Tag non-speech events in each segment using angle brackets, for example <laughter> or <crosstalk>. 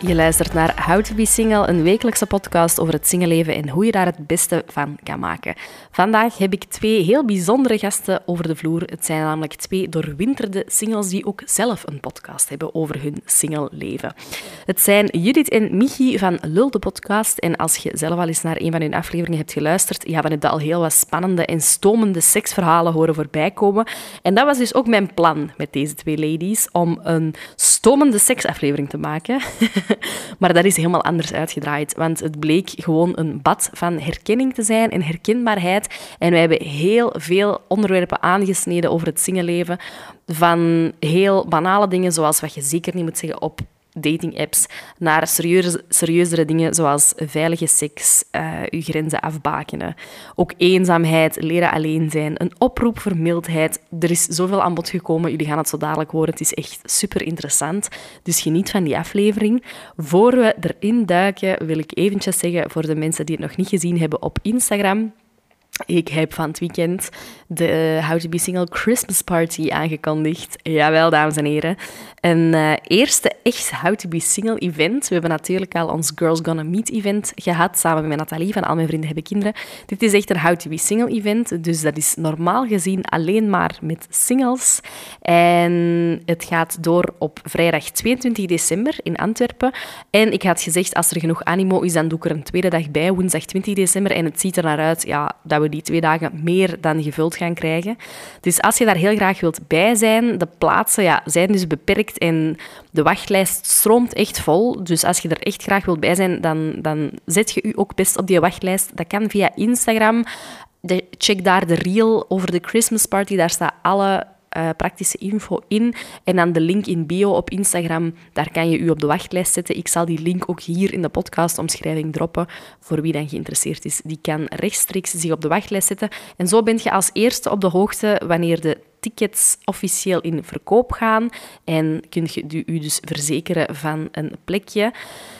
Je luistert naar How to Be Single, een wekelijkse podcast over het singleleven en hoe je daar het beste van kan maken. Vandaag heb ik twee heel bijzondere gasten over de vloer. Het zijn namelijk twee doorwinterde singles die ook zelf een podcast hebben over hun singleleven. Het zijn Judith en Michi van Lul de Podcast. En als je zelf al eens naar een van hun afleveringen hebt geluisterd, ja, dan heb je al heel wat spannende en stomende seksverhalen horen voorbij komen. En dat was dus ook mijn plan met deze twee ladies, om een stomende seksaflevering te maken. <laughs> <laughs> maar dat is helemaal anders uitgedraaid, want het bleek gewoon een bad van herkenning te zijn en herkenbaarheid. En wij hebben heel veel onderwerpen aangesneden over het singelleven. Van heel banale dingen, zoals wat je zeker niet moet zeggen op dating-apps naar serieuze, serieuzere dingen zoals veilige seks, uh, je grenzen afbakenen. Ook eenzaamheid, leren alleen zijn, een oproep voor mildheid. Er is zoveel aan bod gekomen, jullie gaan het zo dadelijk horen. Het is echt super interessant. Dus geniet van die aflevering. Voor we erin duiken, wil ik eventjes zeggen voor de mensen die het nog niet gezien hebben op Instagram ik heb van het weekend de How to Be Single Christmas Party aangekondigd. Jawel, dames en heren. Een uh, eerste echt How to Be Single event. We hebben natuurlijk al ons Girls Gonna Meet event gehad, samen met Nathalie van Al Mijn Vrienden Hebben Kinderen. Dit is echt een How to Be Single event, dus dat is normaal gezien alleen maar met singles. En het gaat door op vrijdag 22 december in Antwerpen. En ik had gezegd, als er genoeg animo is, dan doe ik er een tweede dag bij, woensdag 20 december. En het ziet er naar uit ja, dat we die twee dagen meer dan gevuld gaan krijgen. Dus als je daar heel graag wilt bij zijn, de plaatsen ja, zijn dus beperkt en de wachtlijst stroomt echt vol. Dus als je er echt graag wilt bij zijn, dan, dan zet je u ook best op die wachtlijst. Dat kan via Instagram. check daar de reel over de Christmas party. Daar staan alle uh, praktische info in. En dan de link in bio op Instagram, daar kan je u op de wachtlijst zetten. Ik zal die link ook hier in de podcastomschrijving droppen. Voor wie dan geïnteresseerd is, die kan rechtstreeks zich op de wachtlijst zetten. En zo bent je als eerste op de hoogte wanneer de tickets officieel in verkoop gaan. En kun je u dus verzekeren van een plekje.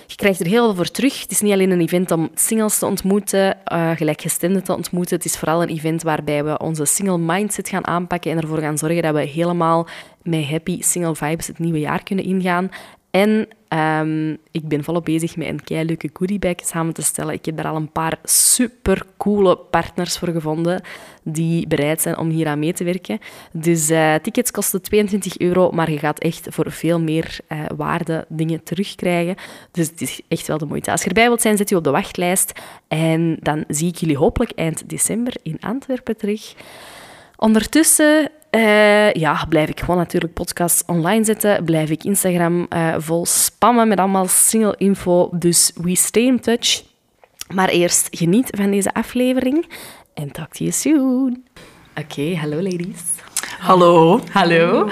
Je krijgt er heel veel voor terug. Het is niet alleen een event om singles te ontmoeten, uh, gelijkgestemden te ontmoeten. Het is vooral een event waarbij we onze single mindset gaan aanpakken en ervoor gaan zorgen dat we helemaal met happy single vibes het nieuwe jaar kunnen ingaan. En um, ik ben volop bezig met een kei leuke goodiebag samen te stellen. Ik heb daar al een paar super coole partners voor gevonden die bereid zijn om hier aan mee te werken. Dus uh, tickets kosten 22 euro, maar je gaat echt voor veel meer uh, waarde dingen terugkrijgen. Dus het is echt wel de moeite. Als je erbij wilt zijn, zet je op de wachtlijst. En dan zie ik jullie hopelijk eind december in Antwerpen terug. Ondertussen uh, ja, blijf ik gewoon natuurlijk podcasts online zetten. Blijf ik Instagram uh, vol spammen met allemaal single info. Dus we stay in touch. Maar eerst geniet van deze aflevering. En talk to you soon. Oké, okay, hallo ladies. Hallo. Hallo.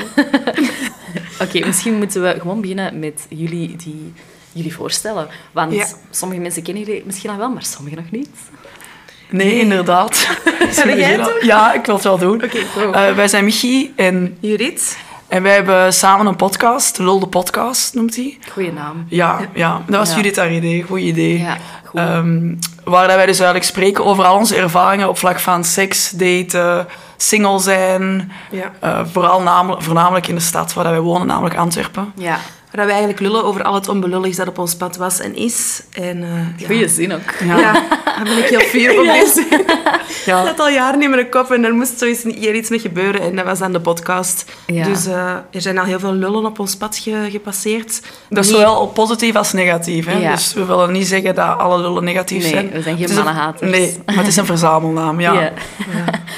<laughs> Oké, misschien moeten we gewoon beginnen met jullie die jullie voorstellen. Want ja. sommige mensen kennen jullie misschien al wel, maar sommige nog niet. Nee, inderdaad. <laughs> Ga jij het? Ja, ik wil het wel doen. Okay, uh, wij zijn Michi en Judith. En wij hebben samen een podcast, Lul de Podcast noemt hij. Goeie naam. Ja, ja. dat was ja. Judith haar idee. Goed idee. Ja, goed. Um, waar wij dus eigenlijk spreken over al onze ervaringen op vlak van seks, daten, single zijn. Ja. Uh, vooral namelijk, voornamelijk in de stad waar wij wonen, namelijk Antwerpen. Ja. Waar we eigenlijk lullen over al het onbelulligs dat op ons pad was en is. En, uh, ja. Goeie zin ook. Ja, ja <laughs> daar ben ik heel fier op. ja. <laughs> ja. Dat al jaren in mijn kop en er moest zoiets hier iets mee gebeuren en dat was dan de podcast. Ja. Dus uh, er zijn al heel veel lullen op ons pad ge gepasseerd. Dat is zowel positief als negatief. Hè? Dus we willen niet zeggen dat alle lullen negatief nee, zijn. we zijn geen mannenhaters. Nee, maar het is een verzamelnaam, ja.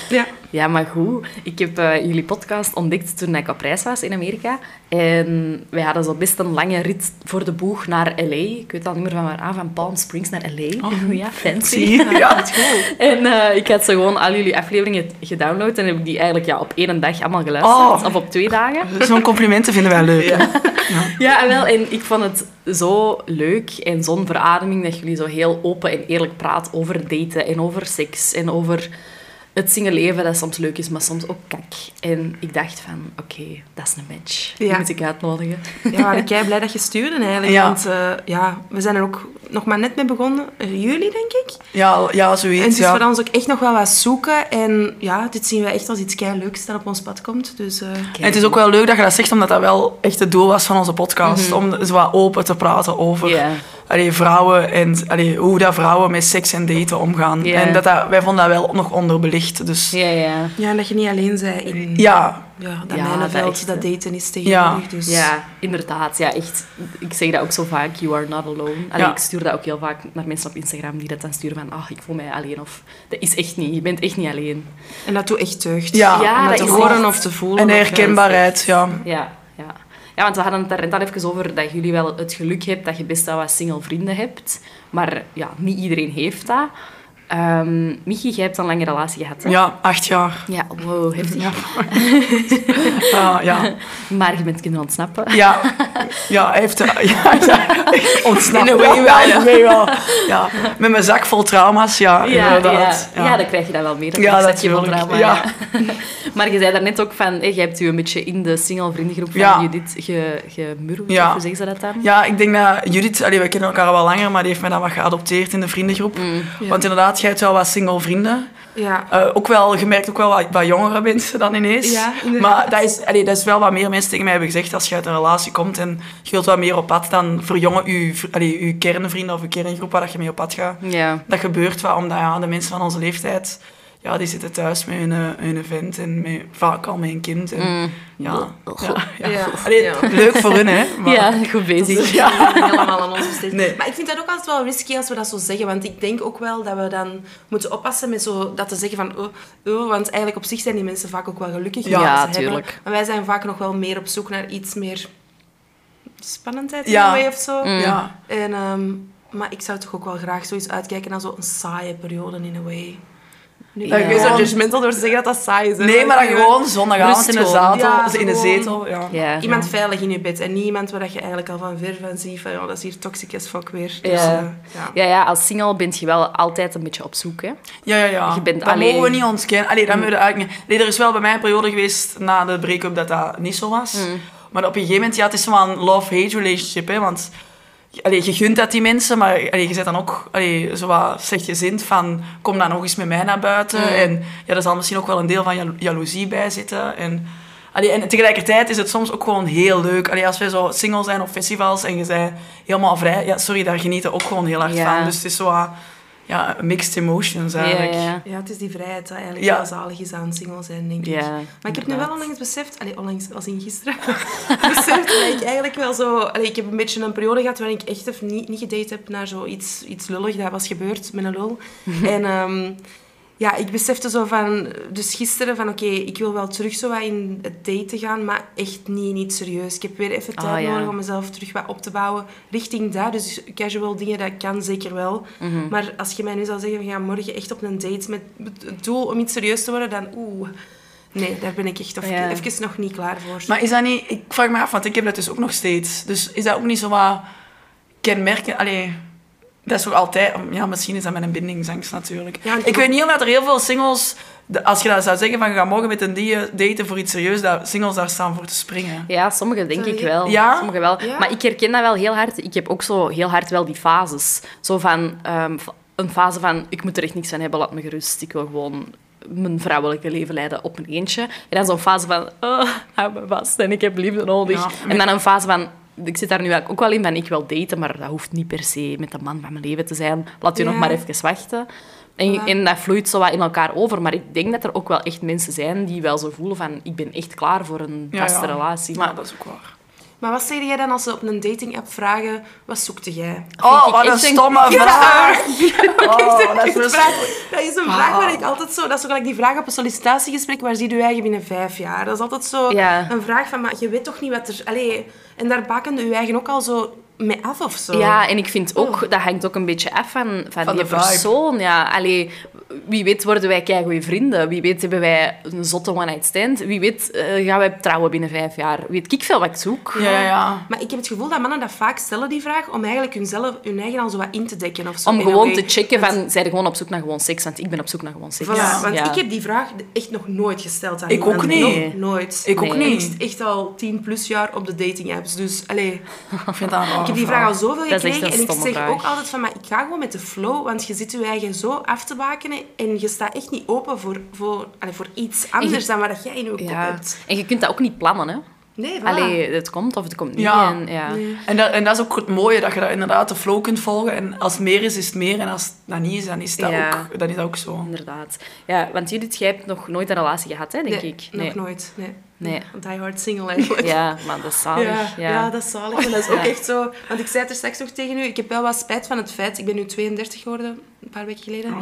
ja. Ja, maar goed. Ik heb uh, jullie podcast ontdekt toen ik op reis was in Amerika. En wij hadden zo best een lange rit voor de boeg naar L.A. Ik weet al niet meer van waar aan, van Palm Springs naar L.A. Oh, <laughs> ja, fancy. <laughs> Ja, het goed. En uh, ik had zo gewoon al jullie afleveringen gedownload en heb ik die eigenlijk ja, op één dag allemaal geluisterd. Oh. Of op twee dagen. <laughs> Zo'n complimenten vinden wij leuk. Ja. ja. ja, wel. En ik vond het zo leuk en zo'n verademing dat jullie zo heel open en eerlijk praten over daten en over seks en over het zingen leven dat soms leuk is, maar soms ook kak. En ik dacht van, oké, dat is een match. Die Ja. moet ik uitnodigen. Ja, ik blij dat je stuurde eigenlijk. Ja. Want eh, ja, we zijn er ook nog maar net mee begonnen. Eh, juli, denk ik. Ja, ja En het zoiets. is Ja. voor ons ook echt nog wel wat zoeken. En ja, dit zien we echt als iets kei leuks dat op ons pad komt. Dus eh, En het is ook wel leuk dat je dat zegt, omdat dat wel echt het doel was van onze podcast. Om zo wat open te praten over Ja. Allee, vrouwen en allee, hoe dat vrouwen met seks en daten omgaan. Ja. En dat, dat, wij vonden dat wel nog onderbelicht. Dus Ja, ja. ja, en dat je niet alleen bent in ja, ja, dat Ja, mijnenveld, dat dat, echt, hè. daten is tegenwoordig. Dus Ja, inderdaad. Ja, echt. Ik zeg dat ook zo vaak, you are not alone. Allee, Ja. Ik stuur dat ook heel vaak naar mensen op Instagram die dat dan sturen van, ah, ik voel mij alleen. Of, dat is echt niet. Je bent echt niet alleen. En dat doet echt deugd. Ja. Ja, Om dat dat te horen echt- of te voelen. en herkenbaarheid. Ja. Ja, ja. Want we hadden het daar net al even over dat jullie wel het geluk hebt dat je best wel wat single vrienden hebt. Maar ja, niet iedereen heeft dat. Ehm Michi, jij hebt een lange relatie gehad, hè? ja, acht jaar. Ja, wow, heftig. Ja. ja, <laughs> ja. Maar je bent kunnen ontsnappen. Ja, ja, hij heeft... Ja, ja, <laughs> ontsnapt. In way Ja, wel, in a way wel. Ja, met mijn zak vol trauma's, ja, Ja, inderdaad. ja. ja, dan krijg je dat wel mee. Dat Ja, rugzakje vol natuurlijk. drama, Ja. <laughs> maar je zei daarnet ook van, eh, je hebt u een beetje in de single vriendengroep van Ja. Judith ge, gemurwd, Ja. hoe zeggen ze dat dan? Ja, ik denk dat Judith, allee, wij kennen elkaar al wel langer, maar die heeft mij dan wat geadopteerd in de vriendengroep. Mm. Want inderdaad, jij hebt wel wat single vrienden. Ja. Eh, ook wel, je merkt ook wel wat, wat jongere mensen dan ineens. Ja, maar dat is, allee, dat is wel wat meer mensen tegen mij hebben gezegd. Als je uit een relatie komt en je wilt wat meer op pad, dan verjongen je, allee, je kernvrienden of je kerngroep waar dat je mee op pad gaat. Ja. Dat gebeurt wel, omdat ja, de mensen van onze leeftijd, ja, die zitten thuis met hun, eh, hun vent en met, vaak al met een kind. En, Mm. ja, ja, ja. Ja. Allee, Ja. Leuk voor hun, hè. Maar, ja, goed bezig. Ja. helemaal aan ons besteed. Nee. Maar ik vind dat ook altijd wel risky als we dat zo zeggen. Want ik denk ook wel dat we dan moeten oppassen met zo dat te zeggen van... Oh, oh, want eigenlijk op zich zijn die mensen vaak ook wel gelukkig met Ja, wat ze hebben. tuurlijk. Maar wij zijn vaak nog wel meer op zoek naar iets meer spannendheid in Ja. een way of zo. Mm. ja. En, ehm, maar ik zou toch ook wel graag zoiets uitkijken naar zo'n saaie periode in een way. Ja. Ik ben zo judgmental door te zeggen dat dat saai is. hè. Nee, maar dan gewoon zondagavond in de, Rust gewoon. zatel, Ja, in gewoon. zetel. Ja. Ja. Iemand veilig in je bed en niet iemand waar je eigenlijk al van ver van ziet van ja, dat is hier toxic as fuck weer. Dus, Ja. eh, ja. Ja, ja, als single ben je wel altijd een beetje op zoek, hè? Ja, ja, ja. Je bent dat alleen. mogen we niet ontkennen. Allee, dat we eigenlijk. Nee, er is wel bij mij een periode geweest na de break-up dat dat niet zo was. Mm. Maar op een gegeven moment, ja, het is zo'n love-hate relationship, hè. Want allee, je gunt dat die mensen, maar allee, je zet dan ook allee, zo wat slechtgezind van kom dan nog eens met mij naar buiten. Mm. En ja, er zal misschien ook wel een deel van jalo- jaloezie bij zitten. En, allee, en tegelijkertijd is het soms ook gewoon heel leuk. Allee, als wij zo single zijn op festivals en je bent helemaal vrij, ja, sorry, daar genieten ook gewoon heel hard Ja. van. Dus het is zo wat, ja, mixed emotions eigenlijk. Ja, ja. Ja, het is die vrijheid dat eigenlijk Ja. wel zalig is aan single zijn, denk ik. Ja, maar ik heb nu wel onlangs beseft, allee, onlangs als in gisteren, <laughs> beseft dat ik eigenlijk wel zo... Allee, ik heb een beetje een periode gehad waarin ik echt even niet, niet gedate heb naar zoiets iets lullig dat was gebeurd met een lul. <laughs> en ehm, ja, ik besefte zo van... Dus gisteren van, oké, ik wil wel terug zo wat in het daten gaan, maar echt niet, niet serieus. Ik heb weer even Ah, tijd ja. nodig om mezelf terug wat op te bouwen richting dat. Dus casual dingen, dat kan zeker wel. Mhm. Maar als je mij nu zou zeggen, we gaan morgen echt op een date met het doel om iets serieus te worden, dan oeh. Nee, daar ben ik echt of- Ja. even nog niet klaar voor. Maar is dat niet... Ik vraag me af, want ik heb dat dus ook nog steeds. Dus is dat ook niet zo wat kenmerken... Allee, dat is toch altijd... Ja, misschien is dat met een bindingsangst natuurlijk. Ja, ik weet niet of dat er heel veel singles... de- Als je dat zou zeggen van, ga morgen met een die daten voor iets serieus, dat singles daar staan voor te springen. Ja, sommige denk Sorry. ik wel. Ja? Sommige wel. Ja. Maar ik herken dat wel heel hard. Ik heb ook zo heel hard wel die fases. Zo van ehm, een fase van ik moet er echt niks van hebben, laat me gerust. Ik wil gewoon mijn vrouwelijke leven leiden op een eentje. En dan zo'n fase van oh, hou me vast en ik heb liefde nodig. Ja, En dan een fase van ik zit daar nu eigenlijk ook wel in van ik wil daten, maar dat hoeft niet per se met de man van mijn leven te zijn. Laat u Ja. nog maar even wachten. En, Ja. en dat vloeit zo wat in elkaar over. Maar ik denk dat er ook wel echt mensen zijn die wel zo voelen van ik ben echt klaar voor een Ja, vaste ja. relatie. Maar dat is ook waar. Maar wat zeg jij dan als ze op een dating-app vragen, wat zoekte jij? Oh, ik wat een een- stomme <laughs> vraag! Oh, <laughs> dat is dus- vraag. Dat is een vraag waar ik altijd zo... Dat is zo gelijk die vraag op een sollicitatiegesprek, waar zie je je eigen binnen vijf jaar? Dat is altijd zo Ja. een vraag van, maar je weet toch niet wat er... Allee, en daar bakende je eigen ook al zo mee af of zo. Ja, en ik vind ook, Oh. dat hangt ook een beetje af van, van, Van die persoon. Ja, allee, wie weet worden wij goede vrienden. Wie weet hebben wij een zotte one-night stand. Wie weet eh, gaan wij trouwen binnen vijf jaar. Weet ik veel wat ik zoek. Ja, ja, ja. Maar ik heb het gevoel dat mannen dat vaak stellen, die vraag, om eigenlijk hunzelf, hun eigen al zo wat in te dekken. Of zo. Om gewoon te checken want- van, zijn er gewoon op zoek naar gewoon seks? Want ik ben op zoek naar gewoon seks. Voilà, Ja. want Ja. ik heb die vraag echt nog nooit gesteld aan Ik iemand. ook niet. Nooit. Ik ook Nee. Niet. ik zit echt al tien plus jaar op de dating apps. Dus allee, <laughs> Ik vind dat heb die vraag al zoveel gekregen. En ik zeg vraag. ook altijd van, maar ik ga gewoon met de flow. Want je zit je eigen zo af te bakenen. En je staat echt niet open voor, voor, allee, voor iets anders dan wat jij in je kop Ja. hebt. En je kunt dat ook niet plannen, hè. Nee, voilà. Allee, het komt of het komt niet. Ja. En, ja. En dat, en dat is ook het mooie, dat je dat inderdaad de flow kunt volgen. En als het meer is, is het meer. En als het dat niet is, dan is dat, Ja. ook, dan is dat ook zo. Inderdaad. Ja, want Judith, jij hebt nog nooit een relatie gehad, hè, denk Nee, ik. nog nooit. Nee. Nee. Die hard single eigenlijk. Ja, maar dat is zalig. Ja, Ja, ja. dat is zalig. En dat is ook echt zo... Want ik zei het er straks nog tegen u, ik heb wel wat spijt van het feit... Ik ben nu 32 geworden, een paar weken geleden.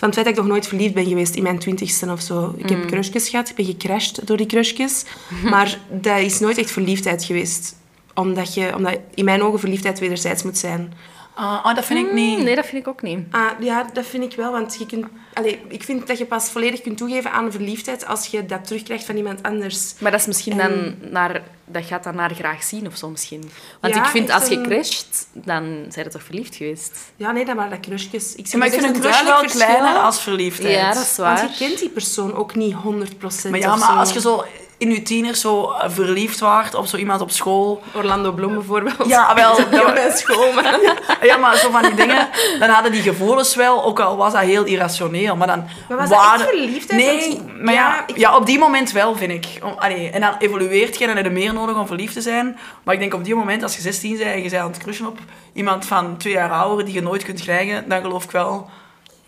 Van het feit dat ik nog nooit verliefd ben geweest in mijn twintigste of zo. Ik Mm. heb crushjes gehad, ik ben gecrashed door die crushjes. <laughs> Maar dat is nooit echt verliefdheid geweest. Omdat, je, omdat in mijn ogen verliefdheid wederzijds moet zijn. Ah, ah, dat vind ik niet. Mm, Nee, dat vind ik ook niet. Ah, ja, dat vind ik wel. Want je kunt, allee, ik vind dat je pas volledig kunt toegeven aan verliefdheid als je dat terugkrijgt van iemand anders. Maar dat is misschien En- dan naar... Dat gaat dan naar graag zien of zo misschien. Want Ja, ik vind, als je een- crasht, dan zijn je toch verliefd geweest? Ja, nee, dat waren dat crushjes. Ik zie maar ik vind een crush wel kleiner als verliefdheid. Ja, dat is waar. Want je kent die persoon ook niet 100% Maar ja, maar zo. als je zo in je tieners zo eh, verliefd waart op zo iemand op school... Orlando Bloem bijvoorbeeld. Ja, wel. <laughs> Op mijn school, man. <laughs> Ja, maar zo van die dingen, dan hadden die gevoelens wel, ook al was dat heel irrationeel. Maar dan Maar was dat waren- echt verliefdheid? Nee, maar ja, ja, ik- ja, op die moment wel, vind ik. Allee, en dan evolueert je en heb je meer nodig om verliefd te zijn. Maar ik denk op die moment, als je 16 bent en je bent aan het crushen op iemand van twee jaar ouder die je nooit kunt krijgen, dan geloof ik wel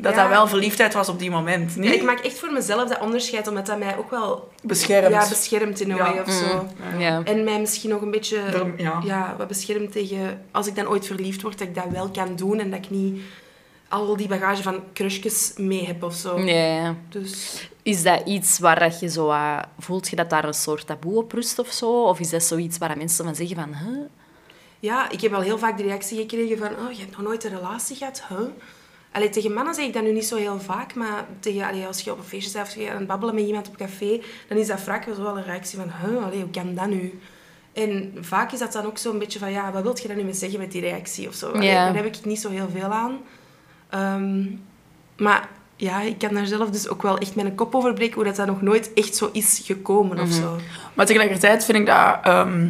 dat Ja. dat wel verliefdheid was op die moment. Ja, Niet ik maak echt voor mezelf dat onderscheid, omdat dat mij ook wel beschermd. ja, beschermt in een Ja. way of zo. Ja. En mij misschien nog een beetje Er- ja. ja, wat beschermt tegen... Als ik dan ooit verliefd word, dat ik dat wel kan doen en dat ik niet al die bagage van crushjes mee heb of zo. Ja, ja. Dus Is dat iets waar dat je zo... ah, voelt je dat daar een soort taboe op rust of zo? Of is dat zoiets waar mensen van zeggen van... Huh? ja, ik heb al heel vaak de reactie gekregen van oh, je hebt nog nooit een relatie gehad, huh? Allee, tegen mannen zeg ik dat nu niet zo heel vaak, maar tegen, allee, als je op een feestje bent of je aan het babbelen met iemand op café, dan is dat vaak wel een reactie van, huh, allee, hoe kan dat nu? En vaak is dat dan ook zo'n beetje van, ja, wat wil je daar nu mee zeggen met die reactie of zo? Allee, Ja. Daar heb ik niet zo heel veel aan. Ehm, maar ja, ik kan daar zelf dus ook wel echt mijn kop over breken hoe dat, dat nog nooit echt zo is gekomen of zo. Maar tegelijkertijd vind ik dat... ehm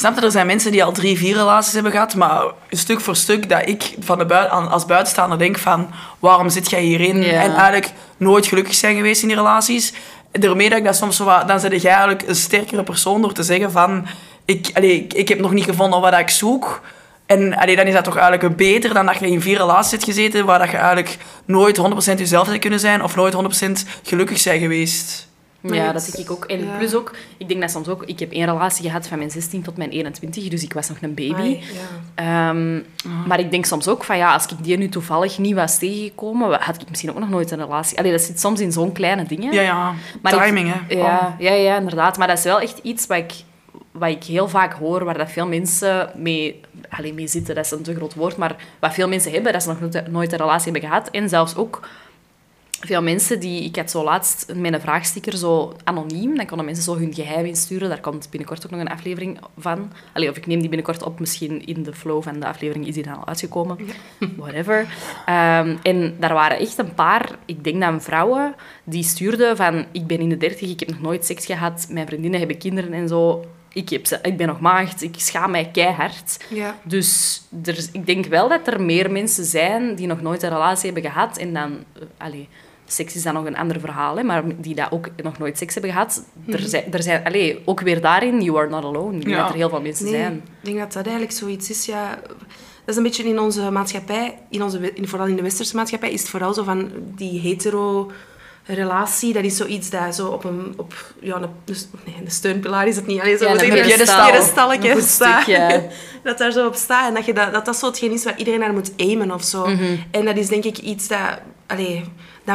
snap je, er zijn mensen die al drie, vier relaties hebben gehad, maar stuk voor stuk dat ik van de bui- aan- als buitenstaander denk van waarom zit jij hierin? Ja. En eigenlijk nooit gelukkig zijn geweest in die relaties. Daarmee dat ik dat soms zo wat... Dan zit jij eigenlijk een sterkere persoon door te zeggen van ik, allee, ik, ik heb nog niet gevonden wat ik zoek. En allee, dan is dat toch eigenlijk beter dan dat je in vier relaties hebt gezeten waar dat je eigenlijk nooit 100% jezelf zou kunnen zijn of nooit 100% gelukkig zijn geweest. Maar ja, dat denk ik ook. En ja. plus ook, ik denk dat soms ook... Ik heb één relatie gehad van mijn 16 tot mijn 21, dus ik was nog een baby. Ja. Ehm, Maar ik denk soms ook van ja, als ik die nu toevallig niet was tegengekomen, had ik misschien ook nog nooit een relatie. Allee, dat zit soms in zo'n kleine dingen. Ja, ja. Maar ik- Timing, hè. Oh. Ja, ja, inderdaad. Maar dat is wel echt iets wat ik, wat ik heel vaak hoor, waar dat veel mensen mee, allee, mee zitten. Dat is een te groot woord, maar wat veel mensen hebben, dat ze nog nooit, nooit een relatie hebben gehad. En zelfs ook veel mensen die... Ik had zo laatst een vraagsticker zo anoniem. Dan konden mensen zo hun geheim insturen. Daar komt binnenkort ook nog een aflevering van. Allee, of ik neem die binnenkort op. Misschien in de flow van de aflevering is die dan al uitgekomen. <laughs> Whatever. Ehm, en daar waren echt een paar, ik denk dan vrouwen, die stuurden van... Ik ben in de dertig, ik heb nog nooit seks gehad. Mijn vriendinnen hebben kinderen en zo. Ik, heb, ze- ik ben nog maagd. Ik schaam mij keihard. Ja. Dus er, ik denk wel dat er meer mensen zijn die nog nooit een relatie hebben gehad. En dan, allee, seks is dan nog een ander verhaal, hè, maar die dat ook nog nooit seks hebben gehad. Er zijn, er zijn allee, ook weer daarin, you are not alone. Ik denk Ja. dat er heel veel mensen Nee, zijn. ik denk dat dat eigenlijk zoiets is, ja... Dat is een beetje in onze maatschappij, in onze, in, vooral in de westerse maatschappij, is het vooral zo van die hetero relatie, dat is zoiets dat zo op een, op, ja, een, nee, een steunpilaar is het niet. Allee, zo Ja, moet een staat. stukje. <laughs> dat daar zo op staat en dat, je dat, dat dat zo hetgeen is waar iedereen naar moet aimen of zo. Mhm. En dat is denk ik iets dat, allee,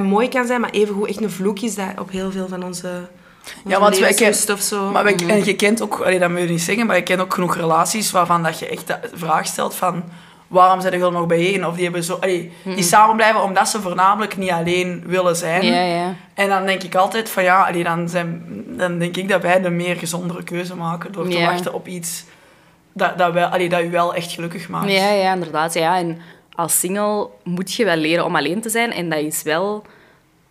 dat mooi kan zijn, maar evengoed echt een vloek is dat op heel veel van onze, onze Ja, want wij levensrust of zo. Maar wij- en je kent ook, allee, dat moet je niet zeggen, maar je kent ook genoeg relaties waarvan dat je echt de vraag stelt van waarom zijn er nog bijeen? Of die, hebben zo, allee, die samen blijven omdat ze voornamelijk niet alleen willen zijn. Ja, ja. En dan denk ik altijd van ja, allee, dan, zijn, dan denk ik dat wij de meer gezondere keuze maken door te Ja. wachten op iets dat, dat, wel, allee, dat u wel echt gelukkig maakt. Ja, ja, inderdaad. Ja. En als single moet je wel leren om alleen te zijn. En dat is wel...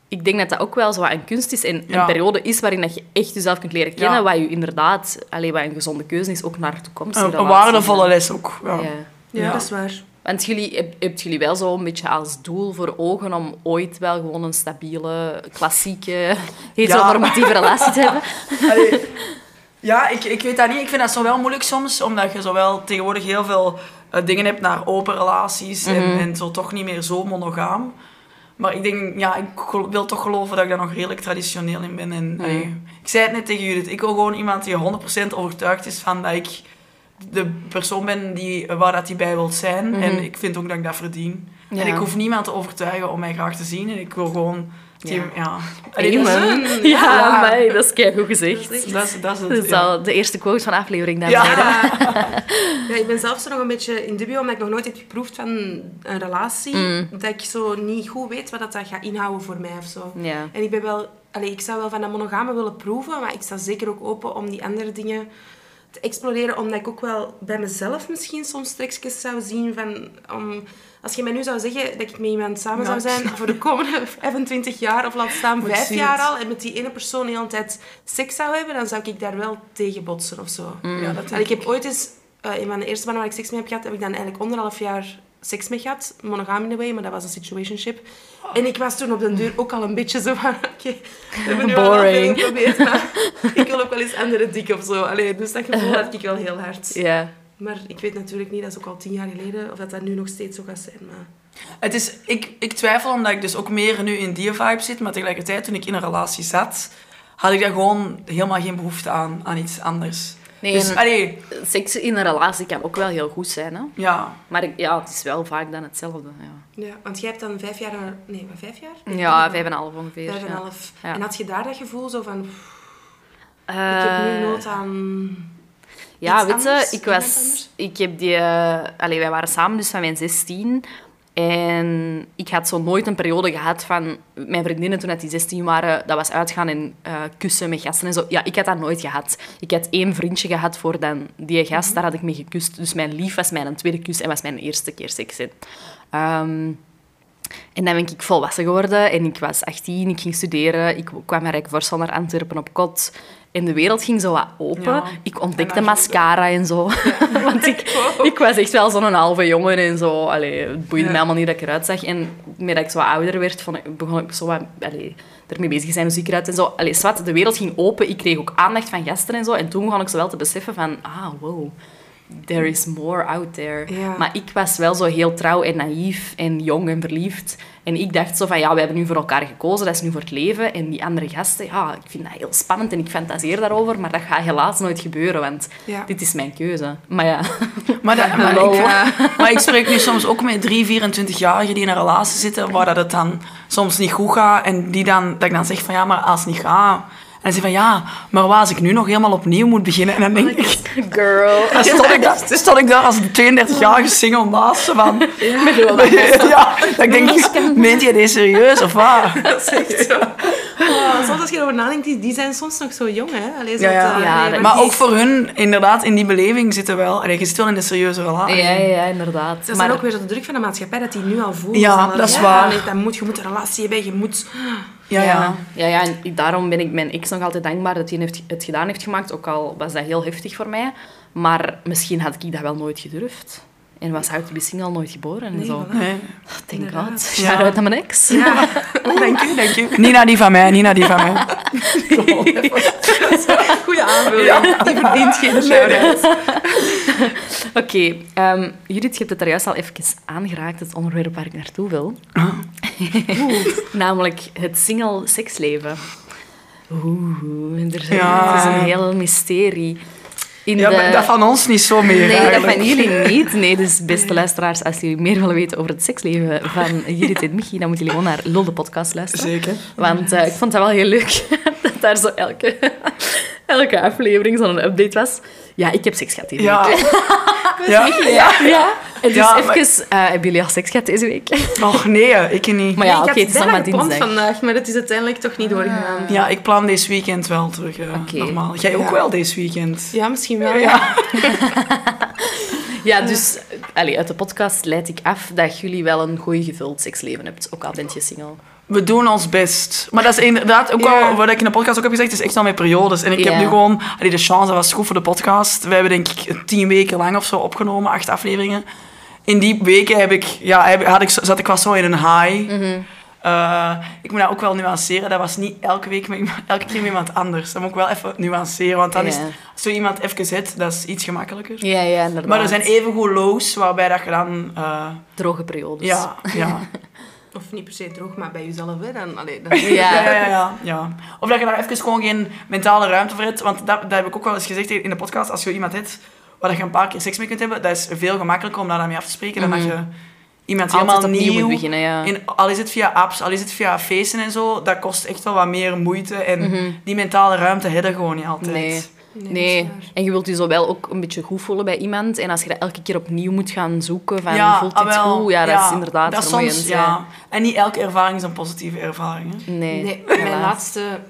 Ik denk dat dat ook wel zo wat een kunst is. En Ja. een periode is waarin dat je echt jezelf kunt leren kennen. Ja. Wat je inderdaad... Allee, wat een gezonde keuze is, ook naar toekomstige Een, een relaties. waardevolle les ook. Ja. Ja. Ja, Ja. dat is waar. Want jullie, heb, hebt jullie wel zo een beetje als doel voor ogen om ooit wel gewoon een stabiele, klassieke, <laughs> heteronormatieve relatie te hebben? <laughs> Allee, ja, ik, ik weet dat niet. Ik vind dat zo wel moeilijk soms, omdat je zowel tegenwoordig heel veel eh, dingen hebt naar open relaties en, en zo toch niet meer zo monogaam. Maar ik denk, ja, ik wil toch geloven dat ik daar nog redelijk traditioneel in ben. En, allee, ik zei het net tegen Judith, ik wil gewoon iemand die 100% overtuigd is van dat ik de persoon ben die, waar dat hij bij wil zijn. En ik vind ook dat ik dat verdien. Ja. En ik hoef niemand te overtuigen om mij graag te zien. En ik wil gewoon... Die, Ja. ja. Allee, dat is- Amen. een- Ja, ja. amai, dat is keigoed gezegd. Dat is Dat is, dat is het. Dat is ja. al de eerste quote van de aflevering, dames en heren. Ja. <laughs> ja, ik ben zelf zo nog een beetje in dubio, omdat ik nog nooit heb geproefd van een relatie. Mm. Dat ik zo niet goed weet wat dat dat gaat inhouden voor mij of zo. Ja. En ik ben wel... Allee, ik zou wel van dat monogame willen proeven, maar ik sta zeker ook open om die andere dingen te exploreren, omdat ik ook wel bij mezelf misschien soms trekjes zou zien van... Om, als je mij nu zou zeggen dat ik met iemand samen Ja. zou zijn voor de komende <laughs> 25 jaar, of laat staan Moet 5 zien jaar het. al, en met die ene persoon de hele tijd seks zou hebben, dan zou ik daar wel tegen botsen of zo. Ja, dat En ik heb ooit eens, eh een van de eerste mannen waar ik seks mee heb gehad, heb ik dan eigenlijk anderhalf jaar seks mee gehad. Monogaam in a way, maar dat was een situationship. En ik was toen op de deur ook al een beetje zo van, oké, we hebben nu al wel veel Boring. geprobeerd, maar <laughs> ik wil ook wel eens andere dik of zo. Allee, dus dat gevoel had ik wel heel hard. Ja. Maar ik weet natuurlijk niet, dat is ook al tien jaar geleden, of dat dat nu nog steeds zo gaat zijn. Maar... Het is, ik, ik twijfel omdat ik dus ook meer nu in die vibe zit, maar tegelijkertijd toen ik in een relatie zat, had ik daar gewoon helemaal geen behoefte aan, aan iets anders. Nee, dus, allee, Seks in een relatie kan ook wel heel goed zijn, hè? ja. Maar ik- ja, het is wel vaak dan hetzelfde. Ja, Ja, want jij hebt dan vijf jaar... Nee, maar vijf jaar? ja vijf en een half ongeveer. Vijf en een ja. half. Ja. En had je daar dat gevoel zo van... pff, Eh, ik heb nu nood aan... Ja, weet je, ik was... Ik heb die... eh, allee, wij waren samen dus van mijn 16. En ik had zo nooit een periode gehad van... Mijn vriendinnen toen dat die 16 waren, dat was uitgaan en eh, kussen met gasten en zo. Ja, ik had dat nooit gehad. Ik had één vriendje gehad voor dan die gast, Mhm. daar had ik mee gekust. Dus mijn lief was mijn tweede kus en was mijn eerste keer seks. Ehm, en dan ben ik volwassen geworden en ik was 18, ik ging studeren. Ik kwam naar Rijksvoortsel naar Antwerpen op kot. En de wereld ging zo wat open. Ja. Ik ontdekte En mascara en zo. <laughs> Want ik, <laughs> ik was echt wel zo'n halve jongen en zo. Allee, het boeide Ja. mij allemaal niet dat ik eruit zag. En met dat ik zo wat ouder werd, vond ik, begon ik zo wat... Allee, ermee bezig zijn, muziek eruit en zo. Allee, zwart, de wereld ging open. Ik kreeg ook aandacht van gasten en zo. En toen begon ik zo wel te beseffen van... Ah, wow. There is more out there. Ja. Maar ik was wel zo heel trouw en naïef en jong en verliefd. En ik dacht zo van, ja, we hebben nu voor elkaar gekozen, dat is nu voor het leven. En die andere gasten, ja, ik vind dat heel spannend en ik fantaseer daarover, maar dat gaat helaas nooit gebeuren, want Ja. dit is mijn keuze. Maar ja, <laughs> Maar, dat, <laughs> maar, ik, <laughs> maar ik spreek nu soms ook met drie, 24-jarigen die in een relatie zitten waar dat het dan soms niet goed gaat. En die dan, dat ik dan zeg van ja, maar als het niet gaat... En ze van ja, maar waar als ik nu nog helemaal opnieuw moet beginnen? En dan denk ik... <laughs> girl. <laughs> Dan stond ik daar, <laughs> stond ik daar als 32-jarige single naast ze van... Ja. Ja, dat ik denk, meent je dit serieus of waar? Dat is echt zo. Oh, soms als je erover nadenkt, die, die zijn soms nog zo jong, hè? Allee, zo Ja, ja. te- Ja, allee, dat- Maar ook voor hun, inderdaad, in die beleving zitten wel... Allee, je zit wel in een serieuze relatie. Ja, ja, ja, inderdaad. Dat is maar dan ook weer zo de druk van de maatschappij, dat die nu al voelen. Ja, dat is waar. allee, dat moet, je moet een relatie hebben, je moet... Ja, ja. ja, ja, en daarom ben ik mijn ex nog altijd dankbaar dat hij het gedaan heeft gemaakt. Ook al was dat heel heftig voor mij. Maar misschien had ik dat wel nooit gedurfd. En was How to be Single nooit geboren en Nee, zo. voilà. Nee. Thank Inderdaad. God. Ja. Shout-out naar mijn ex. Ja, <laughs> Dank u, dank u. <laughs> Nina die van mij, Nina die van mij. <laughs> goede aanvulling. Die verdient geen shout-out. Oké, ehm, Judith, je hebt het er juist al even aangeraakt, het onderwerp waar ik naartoe wil. Namelijk het single seksleven. Oeh, er zijn, Ja. het is een heel mysterie. In Ja, de... maar dat van ons niet zo meer Nee, dat van jullie niet. Nee, dus beste luisteraars, als jullie meer willen weten over het seksleven van Judith en Michi, dan moeten jullie gewoon naar Lol de podcast luisteren. Zeker. Want eh, ik vond dat wel heel leuk <laughs> dat daar zo elke, elke aflevering zo'n update was. Ja, ik heb seks gehad hier. Ja. Ja. ja. ja. Dus Ja, maar- even, eh, hebben jullie al seks gehad deze week? Och nee, ik niet. Maar ja, ik oké, had het is dinsdag. vandaag, maar het is uiteindelijk toch niet doorgegaan. Ja, ik plan deze weekend wel terug. eh, Oké. Normaal. Jij ook wel deze weekend? Ja, misschien wel. Ja. <laughs> Ja, dus allee, uit de podcast leid ik af dat jullie wel een goed gevuld seksleven hebt, ook al bent je single. We doen ons best. Maar dat is inderdaad ook wel wat ik in de podcast ook heb gezegd. Het is echt wel met periodes. En ik heb nu gewoon... Allee, de chance, dat was goed voor de podcast. We hebben denk ik tien weken lang of zo opgenomen. Acht afleveringen. In die weken heb ik, ja, heb, had ik, zat ik wel zo in een high. Eh, ik moet dat ook wel nuanceren. Dat was niet elke week met iemand, <laughs> elke keer met iemand anders. Dat moet ik wel even nuanceren. Want dan is zo iemand even zit, dat is iets gemakkelijker. Ja, ja, inderdaad. Maar er zijn evengoed lows waarbij dat je dan... eh, Droge periodes. ja, ja. <laughs> Of niet per se droog, maar bij jezelf. Hè. Dan, allee, dan... <laughs> Ja. Ja, ja, ja. Of dat je daar even gewoon geen mentale ruimte voor hebt. Want dat, dat heb ik ook wel eens gezegd in de podcast. Als je iemand hebt waar je een paar keer seks mee kunt hebben, dat is veel gemakkelijker om daar mee af te spreken dan dat je iemand helemaal nieuw... moet beginnen, ja. In, al is het via apps, al is het via feesten en zo, dat kost echt wel wat meer moeite. En die mentale ruimte hebben gewoon niet altijd. Mhm. Nee. Nee, en je wilt je zo wel ook een beetje goed voelen bij iemand. En als je dat elke keer opnieuw moet gaan zoeken, van Ja, voelt ah, dit wel, goed? Ja, dat is inderdaad dat vermoeiend. soms, ja. En niet elke ervaring is een positieve ervaring. Hè? Nee, Nee, mijn laatste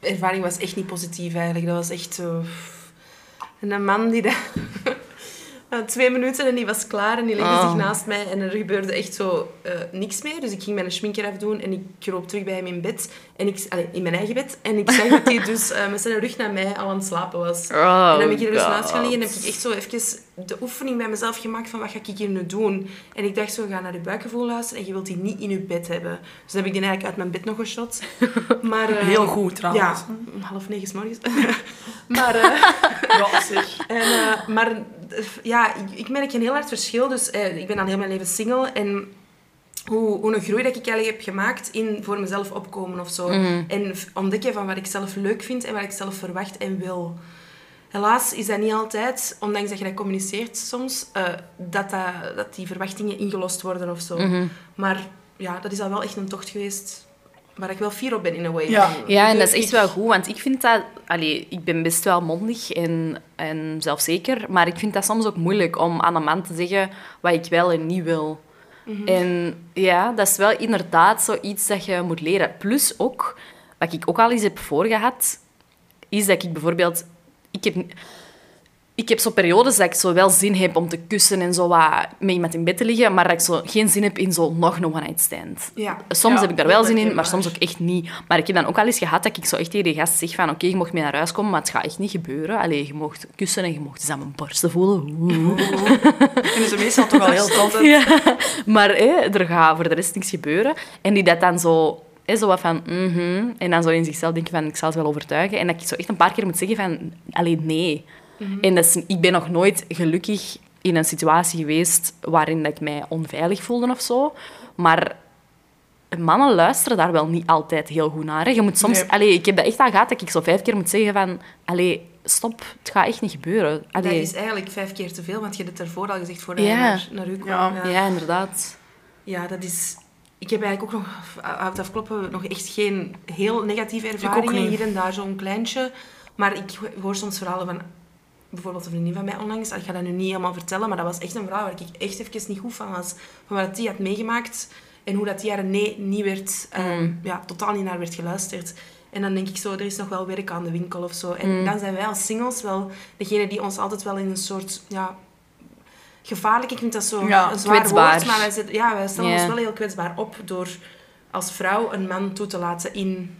ervaring was echt niet positief eigenlijk. Dat was echt een man die... Dat... <laughs> Na twee minuten en die was klaar en die legde Oh. zich naast mij en er gebeurde echt zo eh, niks meer. Dus ik ging mijn schminker afdoen en ik kroop terug bij hem in bed. En ik, allee, in mijn eigen bed. En ik zag dat hij dus eh, met zijn rug naar mij al aan het slapen was. Oh, en dan ben ik hier dus naast gaan liggen en heb ik echt zo even de oefening bij mezelf gemaakt van wat ga ik hier nu doen. En ik dacht zo, ga naar je buikgevoel luisteren en je wilt die niet in je bed hebben. Dus dan heb ik die eigenlijk uit mijn bed nog geschot. <laughs> Maar, eh, Heel goed trouwens. Ja, om half negen 's morgens. <laughs> maar, <laughs> zeg. en, eh, maar ja, ik, merk een heel hard verschil. Dus ik ben al heel mijn leven single en hoe, hoe een groei dat ik eigenlijk heb gemaakt in voor mezelf opkomen of zo. En v- ontdekken van wat ik zelf leuk vind en wat ik zelf verwacht en wil. Helaas is dat niet altijd, ondanks dat je dat communiceert soms, eh, dat, dat, dat die verwachtingen ingelost worden of zo. Maar ja, dat is al wel echt een tocht geweest waar ik wel fier op ben in een way. Ja. Ja, en dat is echt wel goed, want ik vind dat... Allee, ik ben best wel mondig en, en zelfzeker, maar ik vind dat soms ook moeilijk om aan een man te zeggen wat ik wel en niet wil. En ja, dat is wel inderdaad zoiets dat je moet leren. Plus ook, wat ik ook al eens heb voorgehad, is dat ik bijvoorbeeld... Ik heb, ik heb zo periodes dat ik zo wel zin heb om te kussen en zo wat met iemand in bed te liggen, maar dat ik zo geen zin heb in zo nog een one-night stand. Ja. Soms Ja, heb ik daar wel zin in, maar soms ook echt niet. Maar ik heb dan ook al eens gehad dat ik zo echt tegen die gast zeg van oké, je mocht mee naar huis komen, maar het gaat echt niet gebeuren. Allee, je mocht kussen en je mocht eens aan mijn borsten voelen. Oeh. vinden ze meestal toch wel heel tof. <laughs> Ja. Maar er gaat voor de rest niks gebeuren. En die dat dan zo... hè, zo wat van, mhm, en dan zo in zichzelf denken van, ik zal ze wel overtuigen. En dat ik zo echt een paar keer moet zeggen van, alleen nee. En dat is, ik ben nog nooit gelukkig in een situatie geweest waarin dat ik mij onveilig voelde of zo. Maar mannen luisteren daar wel niet altijd heel goed naar. Hè. Je moet soms... Nee. Allee, ik heb dat echt al gehad, dat ik zo vijf keer moet zeggen van... Allee, stop, het gaat echt niet gebeuren. Dat is eigenlijk vijf keer te veel, want je hebt het ervoor al gezegd voordat Ja. je naar, naar u kwam. Ja. Ja. Ja, inderdaad. Ja, dat is... Ik heb eigenlijk ook nog, uit afkloppen, nog echt geen heel negatieve ervaringen. Hier en daar zo'n kleintje. Maar ik hoor soms verhalen van... Bijvoorbeeld een vriendin van mij onlangs. Ik ga dat nu niet helemaal vertellen, maar dat was echt een verhaal waar ik echt even niet goed van was. Van wat die had meegemaakt en hoe dat die jaren nee niet werd... ehm, ja, totaal niet naar werd geluisterd. En dan denk ik zo, er is nog wel werk aan de winkel of zo. En dan zijn wij als singles wel degene die ons altijd wel in een soort... Ja, gevaarlijk, ik vind dat zo Ja, een zwaar kwetsbaar. woord, maar wij, zitten- ja, wij stellen ons wel heel kwetsbaar op door als vrouw een man toe te laten in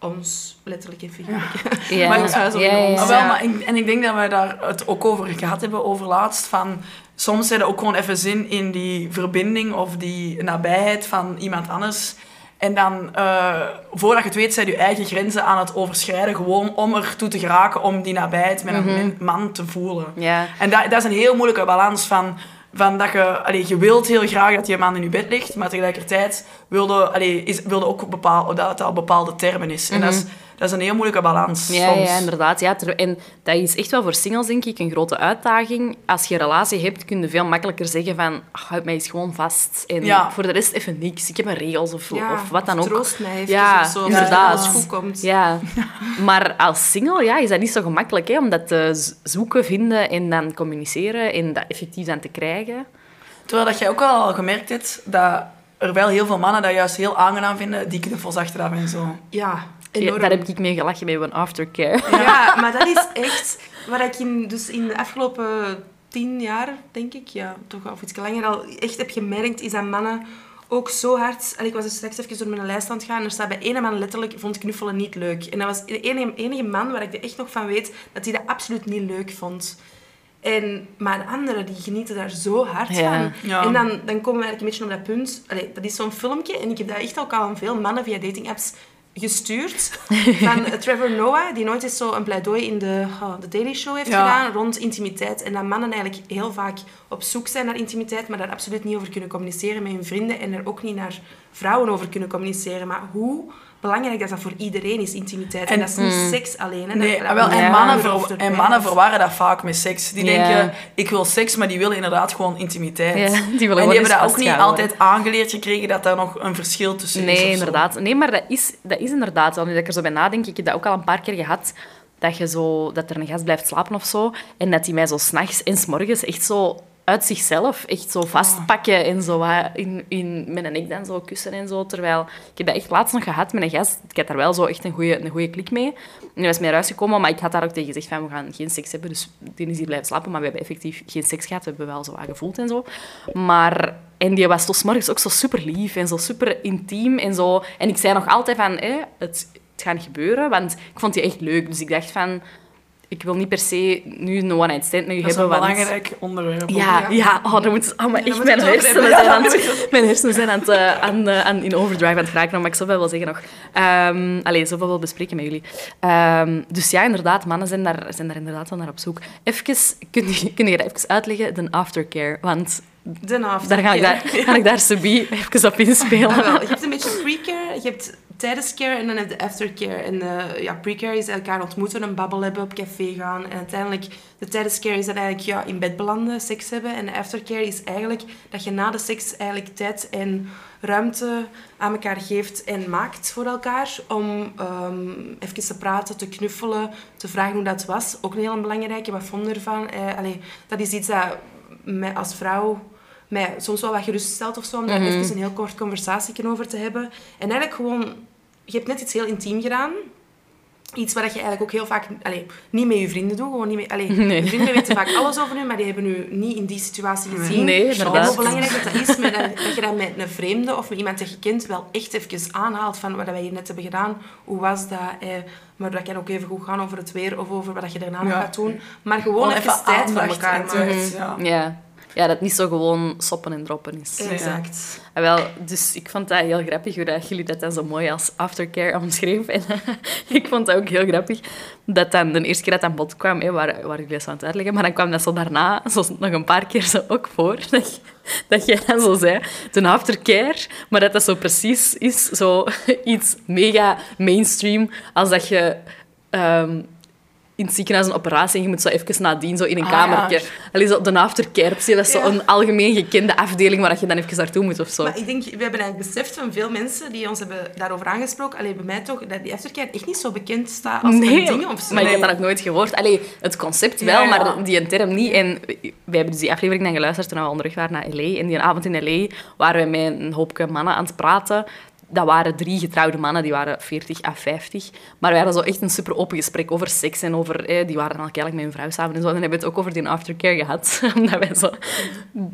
ons, letterlijk en figuurlijk. Ja, <laughs> Maar ons huis of ja, ons- Ah, ja. wel, maar ik, en ik denk dat we daar het ook over gehad hebben, over laatst, van soms er ook gewoon even zin in die verbinding of die nabijheid van iemand anders. En dan, eh, voordat je het weet, zijn je eigen grenzen aan het overschrijden, gewoon om ertoe te geraken, om die nabijheid met een min- man te voelen. Ja. En dat, dat is een heel moeilijke balans van, van dat je, allee, je wilt heel graag dat je man in je bed ligt, maar tegelijkertijd wilde, allee, is, wilde ook bepaal, dat het al bepaalde termen is. En dat, is, dat is een heel moeilijke balans Ja, soms. ja, inderdaad. Ja, ter- en dat is echt wel voor singles, denk ik, een grote uitdaging. Als je een relatie hebt, kun je veel makkelijker zeggen van... "Ach, houd mij eens gewoon vast. En Ja. voor de rest even niks. Ik heb mijn regels of, Ja, of wat dan ook. Troost mij even Ja, of zo. inderdaad. Als het goed komt. Ja, <laughs> maar als single ja, is dat niet zo gemakkelijk, hè, om dat te zoeken, vinden en dan communiceren en dat effectief dan te krijgen. Terwijl dat jij ook al gemerkt hebt dat er wel heel veel mannen dat juist heel aangenaam vinden, die knuffels achteraf en zo. Ja, enorm. daar heb ik mee gelachen met mijn aftercare. Ja, <laughs> maar dat is echt wat ik in, dus in de afgelopen tien jaar, denk ik, ja, toch of iets langer al, echt heb gemerkt, is dat mannen ook zo hard... Allee, ik was dus straks even door mijn lijst aan het gaan en er staat bij ene man letterlijk, vond knuffelen niet leuk. En dat was de enige, enige man waar ik er echt nog van weet, dat hij dat absoluut niet leuk vond. En, maar de anderen, die genieten daar zo hard Ja. van. Ja. En dan, dan komen we eigenlijk een beetje op dat punt. Allee, dat is zo'n filmpje en ik heb dat echt ook al aan veel mannen via datingapps gestuurd. <laughs> Van Trevor Noah, die nooit eens zo een pleidooi in de, oh, de Daily Show heeft Ja. gedaan rond intimiteit. En dat mannen eigenlijk heel vaak op zoek zijn naar intimiteit, maar daar absoluut niet over kunnen communiceren met hun vrienden en er ook niet naar vrouwen over kunnen communiceren. Maar hoe belangrijk dat dat voor iedereen is, intimiteit. En, En- dat is niet seks alleen. Hè. Nee, Dat- ah, wel, en, Ja. mannen ver- en mannen verwarren dat vaak met seks. Die denken, ik wil seks, maar die willen inderdaad gewoon intimiteit. Die willen en die hebben dat ook niet altijd aangeleerd gekregen dat daar nog een verschil tussen is. Nee, of zo. inderdaad. Nee, maar dat is, dat is inderdaad wel. Nu dat ik er zo bij nadenk, ik heb dat ook al een paar keer gehad, dat, je zo, dat er een gast blijft slapen of zo, en dat hij mij zo s'nachts en s'morgens echt zo uit zichzelf echt zo vastpakken en zo in, in mijn nek dan zo kussen en zo. Terwijl, ik heb dat echt laatst nog gehad met een gast. Ik had daar wel zo echt een goede een klik mee. En die was mee huis gekomen, maar ik had daar ook tegen gezegd van, we gaan geen seks hebben. Dus die is hier blijven slapen, maar we hebben effectief geen seks gehad. We hebben wel zo wat gevoeld en zo. Maar... En die was tot morgens ook zo super lief en zo super intiem en zo. En ik zei nog altijd van, hé, het, het gaat gebeuren, want ik vond die echt leuk. Dus ik dacht van, ik wil niet per se nu een one-night stand met je Dat is een hebben, want... belangrijk onderwerp. Ja, Ja. ja. Oh, dan moet, oh, maar Ja, echt, mijn hersenen, hebben. zijn aan het, <laughs> mijn hersenen zijn aan het, eh, aan, aan, in overdrive aan het geraken, maar ik zoveel wil zeggen nog. Ehm allee, zoveel wil bespreken met jullie. Ehm, dus ja, inderdaad, mannen zijn daar, zijn daar inderdaad wel naar op zoek. Even, kun je, kun je dat even uitleggen, de aftercare? Want De daar ga ik daar, ga ik daar subi even op inspelen. Ah, wel. Je hebt een beetje pre-care, je hebt tijdens care en dan heb je de aftercare. En eh, ja, pre-care is elkaar ontmoeten, een babbel hebben, op café gaan. En uiteindelijk, de tijdens care is dan eigenlijk ja, in bed belanden, seks hebben. En de aftercare is eigenlijk dat je na de seks eigenlijk tijd en ruimte aan elkaar geeft en maakt voor elkaar. Om ehm, even te praten, te knuffelen, te vragen hoe dat was. Ook een heel belangrijke, wat vond je ervan? Eh, allee, dat is iets dat mij als vrouw mij soms wel wat geruststelt of zo, om daar Mhm. even een heel kort conversatie over te hebben. En eigenlijk gewoon, je hebt net iets heel intiem gedaan. Iets waar je eigenlijk ook heel vaak allee, niet met je vrienden doet. Gewoon niet met, allee, Nee. Je vrienden weten vaak alles over u, maar die hebben u niet in die situatie gezien. Nee, En inderdaad. hoe belangrijk dat, dat is, met dat, je dat met een vreemde of met iemand dat je kent wel echt even aanhaalt van wat wij hier net hebben gedaan. Hoe was dat? Eh, maar dat kan ook even goed gaan over het weer of over wat je daarna Ja. gaat doen. Maar gewoon, even, tijd voor elkaar en maken. ja. Ja. Ja, dat het niet zo gewoon soppen en droppen is. Ja. Exact. Ah, wel, dus ik vond dat heel grappig hoe dat jullie dat dan zo mooi als aftercare omschreven. En <laughs> ik vond dat ook heel grappig dat dan de eerste keer dat aan bod kwam, hè, waar, waar jullie zo aan het uitleggen, maar dan kwam dat zo daarna zo nog een paar keer zo ook voor. <laughs> Dat, je- dat jij dan zo zei, de aftercare, maar dat dat zo precies is, zo <laughs> iets mega mainstream, als dat je... ehm, in het ziekenhuis een operatie en je moet zo even nadien zo in een Ah, kamertje. ja. Allee, zo de aftercare, dat is zo Ja. een algemeen gekende afdeling waar je dan even naartoe moet of zo. Maar ik denk, we hebben eigenlijk beseft van veel mensen die ons hebben daarover aangesproken, alleen bij mij toch, dat die aftercare echt niet zo bekend staat als een ding of zo. maar ik Nee. had dat ook nooit gehoord. Allee, het concept wel, Ja, maar die term niet. En wij hebben dus die aflevering dan geluisterd toen we onderweg waren naar L.A. En die avond in L.A. waren we met een hoopje mannen aan het praten. Dat waren drie getrouwde mannen, die waren 40 à 50. Maar we hadden zo echt een super open gesprek over seks en over... Eh, die waren dan eigenlijk met hun vrouw samen en zo. En dan hebben we het ook over die aftercare gehad. <laughs> Omdat wij zo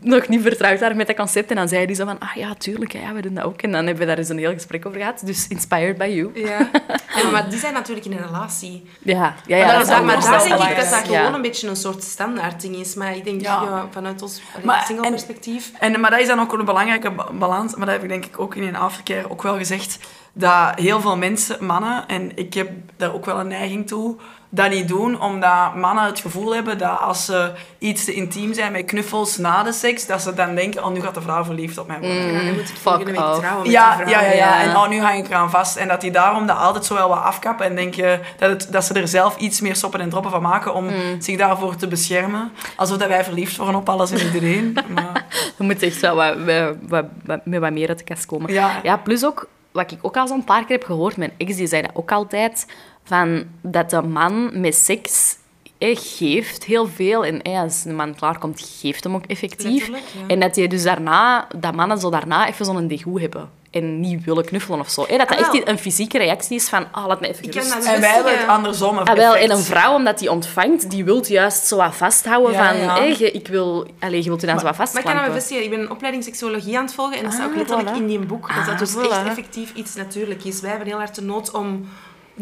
nog niet vertrouwd waren met dat concept. En dan zei die zo van, ah ja, tuurlijk, ja, we doen dat ook. En dan hebben we daar eens een heel gesprek over gehad. Dus inspired by you. Ja. <laughs> Ja, maar die zijn natuurlijk in een relatie. Ja, ja, ja maar dat dat, is maar anders daar denk ik dat dat gewoon Ja. een beetje een soort standaard ding is. Maar ik denk, Ja. ja. vanuit ons single perspectief... En, maar dat is dan ook een belangrijke ba- balans. Maar dat heb ik denk ik ook in een aftercare ook wel gezegd. Dat heel veel mensen, mannen, en ik heb daar ook wel een neiging toe, dat niet doen. Omdat mannen het gevoel hebben dat als ze iets te intiem zijn met knuffels na de seks, dat ze dan denken, oh, nu gaat de vrouw verliefd op mij worden. Ja, dan moet ik volgende week trouwen met Ja, ja, vrouw. ja, ja. Ja. En oh, nu hang ik eraan vast. En dat die daarom dat altijd zo wel wat afkappen. En denken dat, het, dat ze er zelf iets meer soppen en droppen van maken om zich daarvoor te beschermen. Alsof dat wij verliefd worden op alles en iedereen. <laughs> Maar, Je moet echt wel wat, wat, wat, wat- met wat meer uit de kast komen. Ja. ja, plus ook, wat ik ook al zo'n paar keer heb gehoord, mijn ex die zei dat ook altijd, van dat de man met seks eh, geeft heel veel. En eh, als een man klaarkomt, geeft hem ook effectief. Ja. En dat je dus daarna, dat mannen zo daarna even zo'n degoe hebben. En niet willen knuffelen of zo. Eh, dat dat Ah, echt een fysieke reactie is van, ah, laat me even Ik ken rust. dat En wij hebben het andersom. Ah, wel, en een vrouw, omdat die ontvangt, die wil juist zo wat vasthouden Ja, van... ja. ik wil... Allez, je wilt je dan zo wat Maar ik kan dat vastklampen. bevestigen. Ik ben een opleiding seksuologie aan het volgen en dat staat ook Ah, letterlijk voilà. in die boek. Dat dat Ah, dus voilà. echt effectief iets natuurlijk is. Wij hebben heel hard de nood om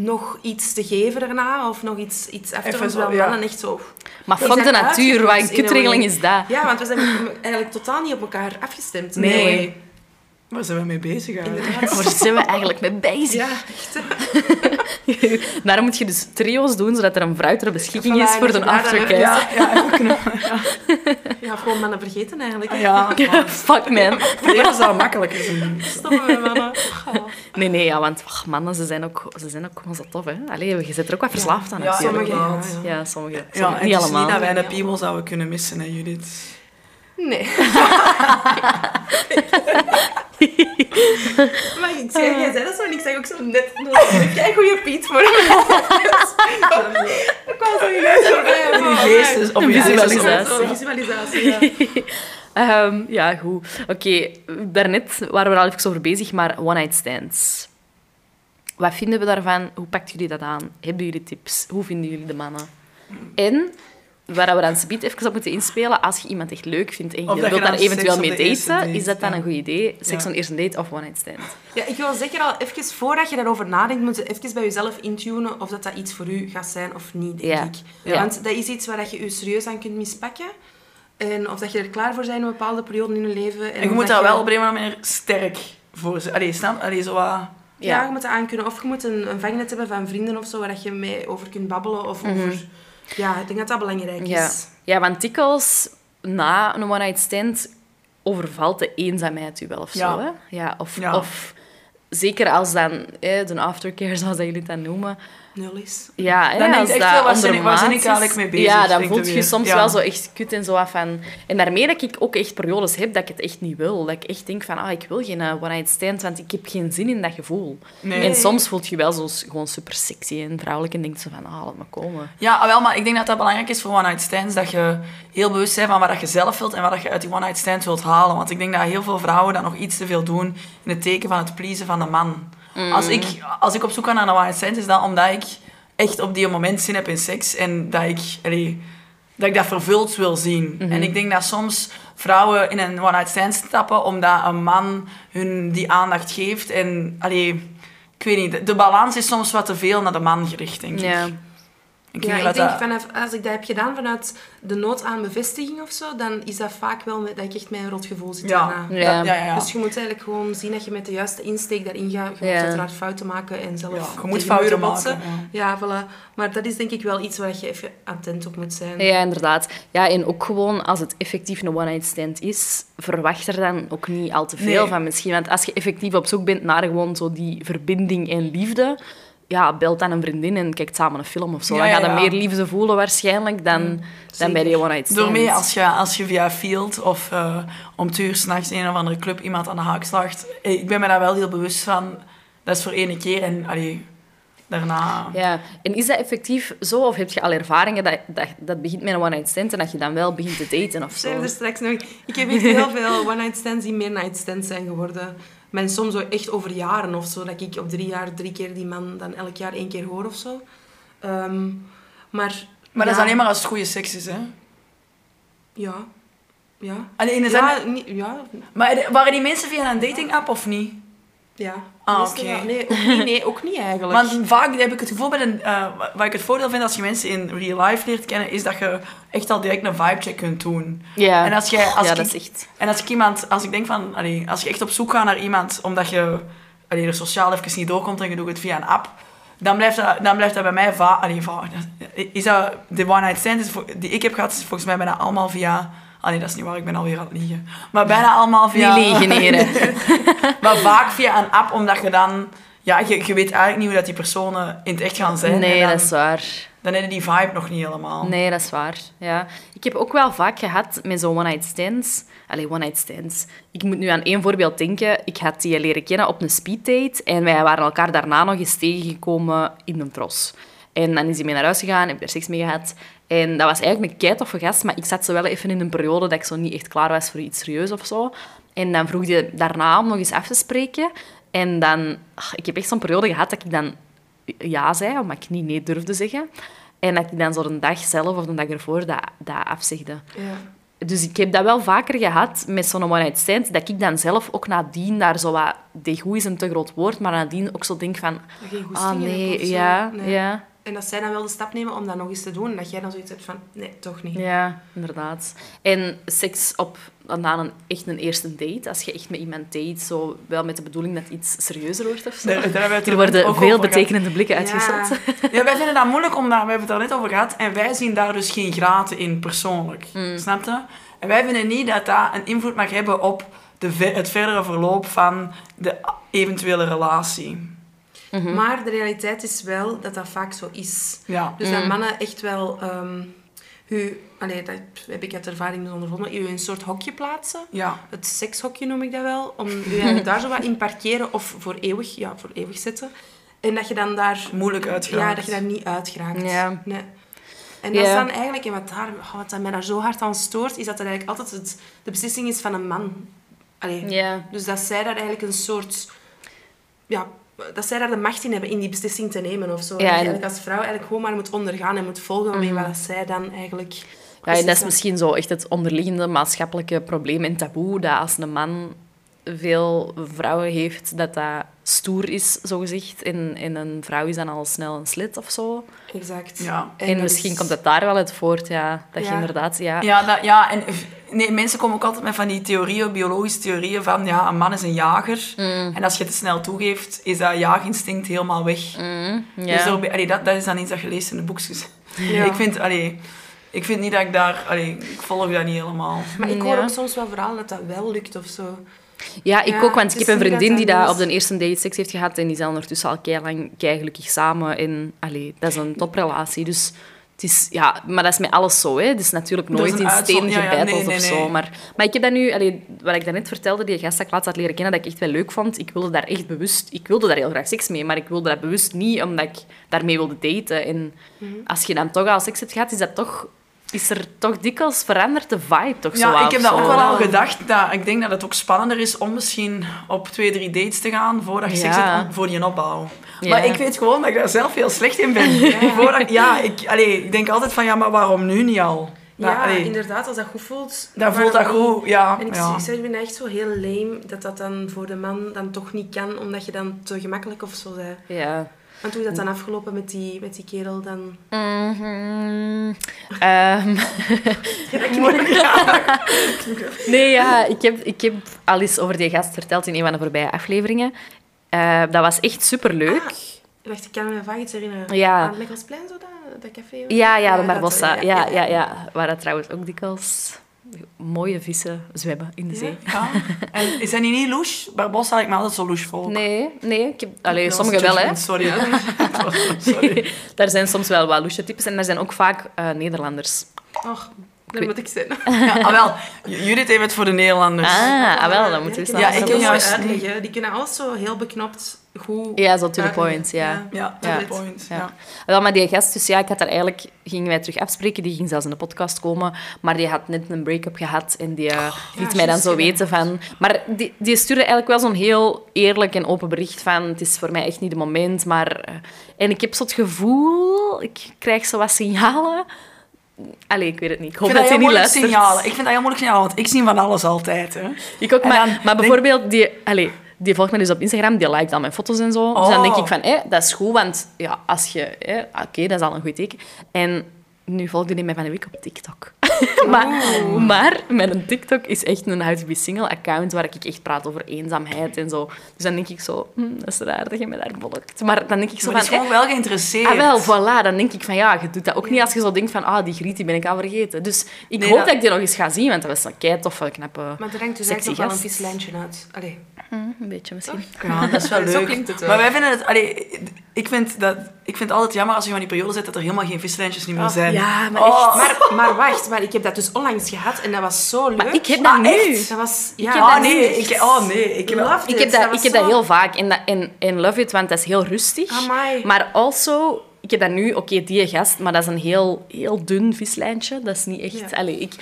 nog iets te geven daarna of nog iets, iets af te Even doen. zo, Terwijl ja. mannen echt zo... Maar fuck de natuur, wat een kutregeling is dat. Ja, want we zijn eigenlijk totaal niet op elkaar afgestemd. Nee. Waar zijn we mee bezig eigenlijk? <laughs> Waar zijn we eigenlijk mee bezig? Ja, echt. <laughs> Daarom moet je dus trio's doen, zodat er een vrouw ter beschikking is voor dat de aftercare. Ja, ja, even knuffelen. <laughs> Ja, gewoon mannen vergeten eigenlijk. Ja, <laughs> ja. Fuck, man. Leren zou makkelijker zijn. Stoppen we, mannen. Oh. Nee, nee, ja, want ach, mannen, ze zijn ook, ze zijn ook gewoon zo tof, hè. Allee, je zit er ook wat verslaafd aan, Ja, natuurlijk. Sommige, ja, ja. Ja, sommige. Ja, niet het is allemaal. niet dat wij de piemel zouden kunnen missen, hè, Judith. Nee. <laughs> maar ik zeg, jij zei dat zo en ik zeg ook zo net een kei goede Piet voor me. <laughs> Ik was zo voorbij. In is op Een je visualisatie. Visualisatie, ja. <laughs> Ehm, ja, goed. Oké, daarnet waren we al even over bezig, maar one-night stands. Wat vinden we daarvan? Hoe pakt jullie dat aan? Hebben jullie tips? Hoe vinden jullie de mannen? En, waar we dan subiet even op moeten inspelen, als je iemand echt leuk vindt en je wilt je daar dan eventueel mee daten, date, is dat dan ja. een goed idee? Seks Ja. on eerste date of one-night stand? Ja, ik wil zeker al even, voordat je daarover nadenkt, moet je even bij jezelf intunen of dat, dat iets voor u gaat zijn of niet, denk Ja. ik. Ja. Want dat is iets waar dat je je serieus aan kunt mispakken. En of dat je er klaar voor bent in een bepaalde periode in je leven. En je moet daar wel op een of andere manier sterk voor zijn. Allee, snap? Allee, zo wat... Ja, Ja. je moet dat aankunnen. Of je moet een, een vangnet hebben van vrienden of zo, waar dat je mee over kunt babbelen. Of over... Ja, ik denk dat dat belangrijk. Ja. is. ja, want dikwijls na een one-night stand overvalt de eenzaamheid u wel of Ja. zo. Hè? Ja, of, Ja. of zeker als dan eh, de aftercare, <laughs> zoals dat jullie dan noemen, Nul is. Ja, Dan denk als je echt dat wel, waar ik is. eigenlijk mee bezig, Ja, dan voelt je je soms Ja. wel zo echt kut en zo af van... En daarmee dat ik ook echt periodes heb dat ik het echt niet wil. Dat ik echt denk van, ah, ik wil geen eh, one-night stand, want ik heb geen zin in dat gevoel. Nee. En soms voelt je wel zo gewoon super sexy en vrouwelijk en denkt zo van, ah, laat me komen. Ja, ah, wel, maar ik denk dat dat belangrijk is voor one-night stands. Dat je heel bewust bent van wat dat je zelf wilt en wat dat je uit die one-night stands wilt halen. Want ik denk dat heel veel vrouwen dat nog iets te veel doen in het teken van het pleasen van de man. Als, ik, als ik op zoek ga naar een one-night stand, is dat omdat ik echt op die moment zin heb in seks. En dat ik, allee, dat, ik dat vervuld wil zien. En ik denk dat soms vrouwen in een one-night stand stappen omdat een man hun die aandacht geeft. En allee, ik weet niet, de, de balans is soms wat te veel naar de man gericht, denk ik. Ik Ja, ik niet denk dat- vanaf, als ik dat heb gedaan vanuit de nood aan bevestiging of zo, dan is dat vaak wel met, dat ik echt met een rot gevoel zit Ja. daarna. Ja. Dat- ja, ja, ja. Dus je moet eigenlijk gewoon zien dat je met de juiste insteek daarin gaat. Je Ja. moet uiteraard fouten maken en zelf Ja, je moet fouten muren botsen. maken, ja. Ja, voilà. Maar dat is denk ik wel iets waar je even attent op moet zijn. Ja, inderdaad. Ja, en ook gewoon als het effectief een one-night stand is, verwacht er dan ook niet al te veel Nee. van misschien. Want als je effectief op zoek bent naar gewoon zo die verbinding en liefde, ja, belt dan een vriendin en kijkt samen een film of zo. Ja, dan ga je ja. Mm, meer liefde voelen waarschijnlijk dan, dan bij die one-night stand. Door mee, als je, als je via Field of eh, om twee uur s'nachts in een of andere club iemand aan de haak slacht. eh, Ik ben me daar wel heel bewust van. Dat is voor ene keer en allee, daarna... Ja, en is dat effectief zo? Of heb je al ervaringen dat, dat, dat begint met een one-night stand en dat je dan wel begint te daten of zo? er straks nog... Ik heb echt <laughs> heel veel one-night stands die meer night stands zijn geworden. Maar soms ook echt over jaren of zo. Dat ik op drie jaar drie keer die man dan elk jaar één keer hoor of zo. Ehm, maar... Maar dat is alleen maar als het goede seks is, hè? Ja. Ja. Allee, in de Ja. Maar waren die mensen via een dating-app of niet? Ja. Ah, oké. Nee, ook niet, nee, ook niet eigenlijk. Want vaak heb ik het gevoel bij een... eh, wat ik het voordeel vind als je mensen in real life leert kennen, is dat je echt al direct een vibe-check kunt doen. Ja, En als jij... Als ja ik- dat is echt... En als ik iemand, als ik denk van, allee, als je echt op zoek gaat naar iemand omdat je allee, er sociaal even niet doorkomt en je doet het via een app, dan blijft dat, dan blijft dat bij mij va allee, va Is dat de one night stand is die ik heb gehad, is volgens mij bijna allemaal via. Ah nee, dat is niet waar, ik ben alweer aan het liegen. Maar bijna allemaal via. Niet legeneren. <laughs> maar vaak via een app, omdat je dan. Ja, je, je weet eigenlijk niet hoe dat die personen in het echt gaan zijn. Nee, dan, dat is waar. dan heb je die vibe nog niet helemaal. Nee, dat is waar. Ja. Ik heb ook wel vaak gehad met zo'n one-night stands. Allee, one-night stands. Ik moet nu aan één voorbeeld denken. Ik had die leren kennen op een speeddate en wij waren elkaar daarna nog eens tegengekomen in een tros. En dan is hij mee naar huis gegaan, heb ik er seks mee gehad. En dat was eigenlijk een keitoffe gast, maar ik zat zo wel even in een periode dat ik zo niet echt klaar was voor iets serieus of zo. En dan vroeg hij daarna om nog eens af te spreken. En dan... ach, ik heb echt zo'n periode gehad dat ik dan ja zei, omdat ik niet nee durfde zeggen. En dat ik dan zo een dag zelf of een dag ervoor dat, dat afzegde. Ja. Dus ik heb dat wel vaker gehad met zo'n one-night stand, dat ik dan zelf ook nadien daar zo wat... Degoe is een te groot woord, maar nadien ook zo denk van... Ah, nee, ja, Nee. ja. En dat zij dan wel de stap nemen om dat nog eens te doen. En dat jij dan zoiets hebt van, nee, toch niet. Ja, inderdaad. En seks op, na een, echt een eerste date, als je echt met iemand date, zo wel met de bedoeling dat iets serieuzer wordt of zo. Daar- daar hebben we het er er worden ook veel betekenende blikken Ja. uitgewisseld. <laughs> <laughs> Ja, wij vinden dat moeilijk, omdat we hebben het er net over gehad. En wij zien daar dus geen graten in persoonlijk. Mm. Snap je? En wij vinden niet dat dat een invloed mag hebben op de, ve- het verdere verloop van de eventuele relatie. Mhm. Maar de realiteit is wel dat dat vaak zo is. Ja. Dus Mm. dat mannen echt wel... u, allee, dat heb ik uit ervaring dus ondervonden. U in een soort hokje plaatsen. Ja. Het sekshokje noem ik dat wel. Om u <laughs> daar zo wat in parkeren of voor eeuwig, ja, voor eeuwig zetten. En dat je dan daar... Moeilijk uitgeraakt. Ja, dat je daar niet uitgeraakt. Ja. Nee. En dat Ja. is dan eigenlijk, en wat, daar, oh, wat dat mij daar zo hard aan stoort, is dat het eigenlijk altijd het, de beslissing is van een man. Allee, Ja. Dus dat zij daar eigenlijk een soort... Ja, dat zij daar de macht in hebben in die beslissing te nemen of zo. Ja, en eigenlijk als vrouw eigenlijk gewoon maar moet ondergaan en moet volgen met wat zij dan eigenlijk... Ja, en dat is misschien zo echt het onderliggende maatschappelijke probleem en taboe, dat als een man veel vrouwen heeft, dat dat stoer is, zogezegd. En, en een vrouw is dan al snel een slit of zo. Exact. Ja. En, dat misschien is- komt het daar wel uit voort, ja. Dat je inderdaad... Ja, Ja, dat, ja en nee, mensen komen ook altijd met van die theorieën, biologische theorieën van ja, een man is een jager. Mm. En als je te snel toegeeft, is dat jaaginstinct helemaal weg. Mm, Dus er- allee, dat, dat is dan iets dat je leest in de boekjes. Ja. <laughs> Ik, vind, allee, ik vind niet dat ik daar... Allee, ik volg dat niet helemaal. Maar ik hoor Ja. ook soms wel verhalen dat dat wel lukt of zo. Ja, ik Ja, ook, want ik is heb een vriendin die dat daar niet op is. de eerste date seks heeft gehad en die zijn ondertussen al keilang gelukkig samen. En allee, dat is een toprelatie, dus... Het is, ja, maar dat is met alles zo. Hè. Het is natuurlijk is nooit een in steen ja, ja, gebeiteld nee, nee, of nee. zo. Maar, maar ik heb dat nu... Allee, wat ik daarnet vertelde, die gast dat ik laatst had leren kennen, dat ik echt wel leuk vond. Ik wilde daar echt bewust... Ik wilde daar heel graag seks mee, maar ik wilde dat bewust niet omdat ik daarmee wilde daten. En Mhm. als je dan toch al seks hebt gehad, is dat toch... Is er toch dikwijls veranderd de vibe toch zo Ja, ik heb dat ook wel al gedacht. Dat, ik denk dat het ook spannender is om misschien op twee, drie dates te gaan voordat je seks Ja. hebt, om- voor die opbouw. Ja. Maar ik weet gewoon dat ik daar zelf heel slecht in ben. <laughs> Voordat, ja, ik, allee, ik denk altijd van, ja, maar waarom nu niet al? Nou, Ja, allee, inderdaad, als dat goed voelt. Dan voelt dat goed, ja. En ik, ja. dat echt zo heel lame dat dat dan voor de man dan toch niet kan, omdat je dan te gemakkelijk of zo bent. Ja. Want hoe is dat dan afgelopen met die, met die kerel dan? Mhm. Ehm, <laughs> nee, ja, ik heb, ik heb al eens over die gast verteld in een van de voorbije afleveringen. Eh, dat was echt superleuk. Ah, wacht, ik kan me vaak iets herinneren. Ja. Aan Lekkersplein, zo dat, dat café? Ja, ja, de Barbossa. Ja, ja, ja. Waar dat trouwens ook dikwijls mooie vissen zwemmen in de zee. Ja. En is dat niet louche? Barbossa lijkt me altijd zo louche volk. Nee, nee. Ik heb, allee, sommige wel, hè. Sorry. <laughs> sorry. <laughs> Daar zijn soms wel wat loesje types en daar zijn ook vaak eh, Nederlanders. Och, dat moet ik zijn. <laughs> Ja, ah, wel. Judith heeft het voor de Nederlanders. Ah, ah, wel, dan moeten we Ja, snel ik ik kan uitleggen. Die kunnen alles zo heel beknopt, goed Ja, zo to the point, ja. Ja, to Ja. the point. Ja. Ja. Wel, maar die gast, dus ja, ik had daar eigenlijk, gingen wij terug afspreken, die ging zelfs in de podcast komen, maar die had net een break-up gehad en die eh, liet mij dan zo weten van... Maar die, die stuurde eigenlijk wel zo'n heel eerlijk en open bericht van, het is voor mij echt niet het moment, maar... eh, en ik heb zo het gevoel, ik krijg zo wat signalen... Allee, ik weet het niet. Ik hoop Ik dat dat hij heel niet luistert. signalen. Ik vind dat heel moeilijk signalen, want ik zie van alles altijd. Hè. Ik ook, maar, dan maar denk- bijvoorbeeld, die, allee, die volgt me dus op Instagram, die liked al mijn foto's en zo. Dus dan Oh. denk ik van, hé, dat is goed, want ja, als je... hé, Oké, dat is al een goed teken. En nu volgde die mij van de week op TikTok. <laughs> maar, maar mijn TikTok is echt een How to Be Single account waar ik echt praat over eenzaamheid en zo. Dus dan denk ik zo, hm, dat is raar dat je me daar volgt. Maar dan denk ik zo Maar van... is gewoon wel geïnteresseerd. Ah, wel, voilà. Dan denk ik van, ja, je doet dat ook niet als je zo denkt van, ah, die griet, die ben ik al vergeten. Dus ik Nee, hoop dat- dat... ik die nog eens ga zien, want dat was een kei toffe, knappe, Maar er hangt dus eigenlijk nog wel een vies lijntje uit. Allee. Hm, een beetje misschien. Ja, dat is wel <laughs> leuk. Maar wij vinden het... Allee, ik, vind dat, ik vind het altijd jammer als je van die periode zit dat er helemaal geen vislijntjes niet meer Oh, zijn. Ja, maar Oh. Maar, maar wacht, maar ik heb dat dus onlangs gehad en dat was zo leuk. Maar ik heb dat Ah, nu. echt? Dat was... Ja, heb Oh dat nee, echt. ik, oh nee, ik heb Love Ik it. heb dat, ik heb dat heel vaak. En, dat, en, en love it, want dat is heel rustig. Amai. Maar also, ik heb daar nu, oké, die gast, maar dat is een heel, heel dun vislijntje. Dat is niet echt... Ja. Allee, ik,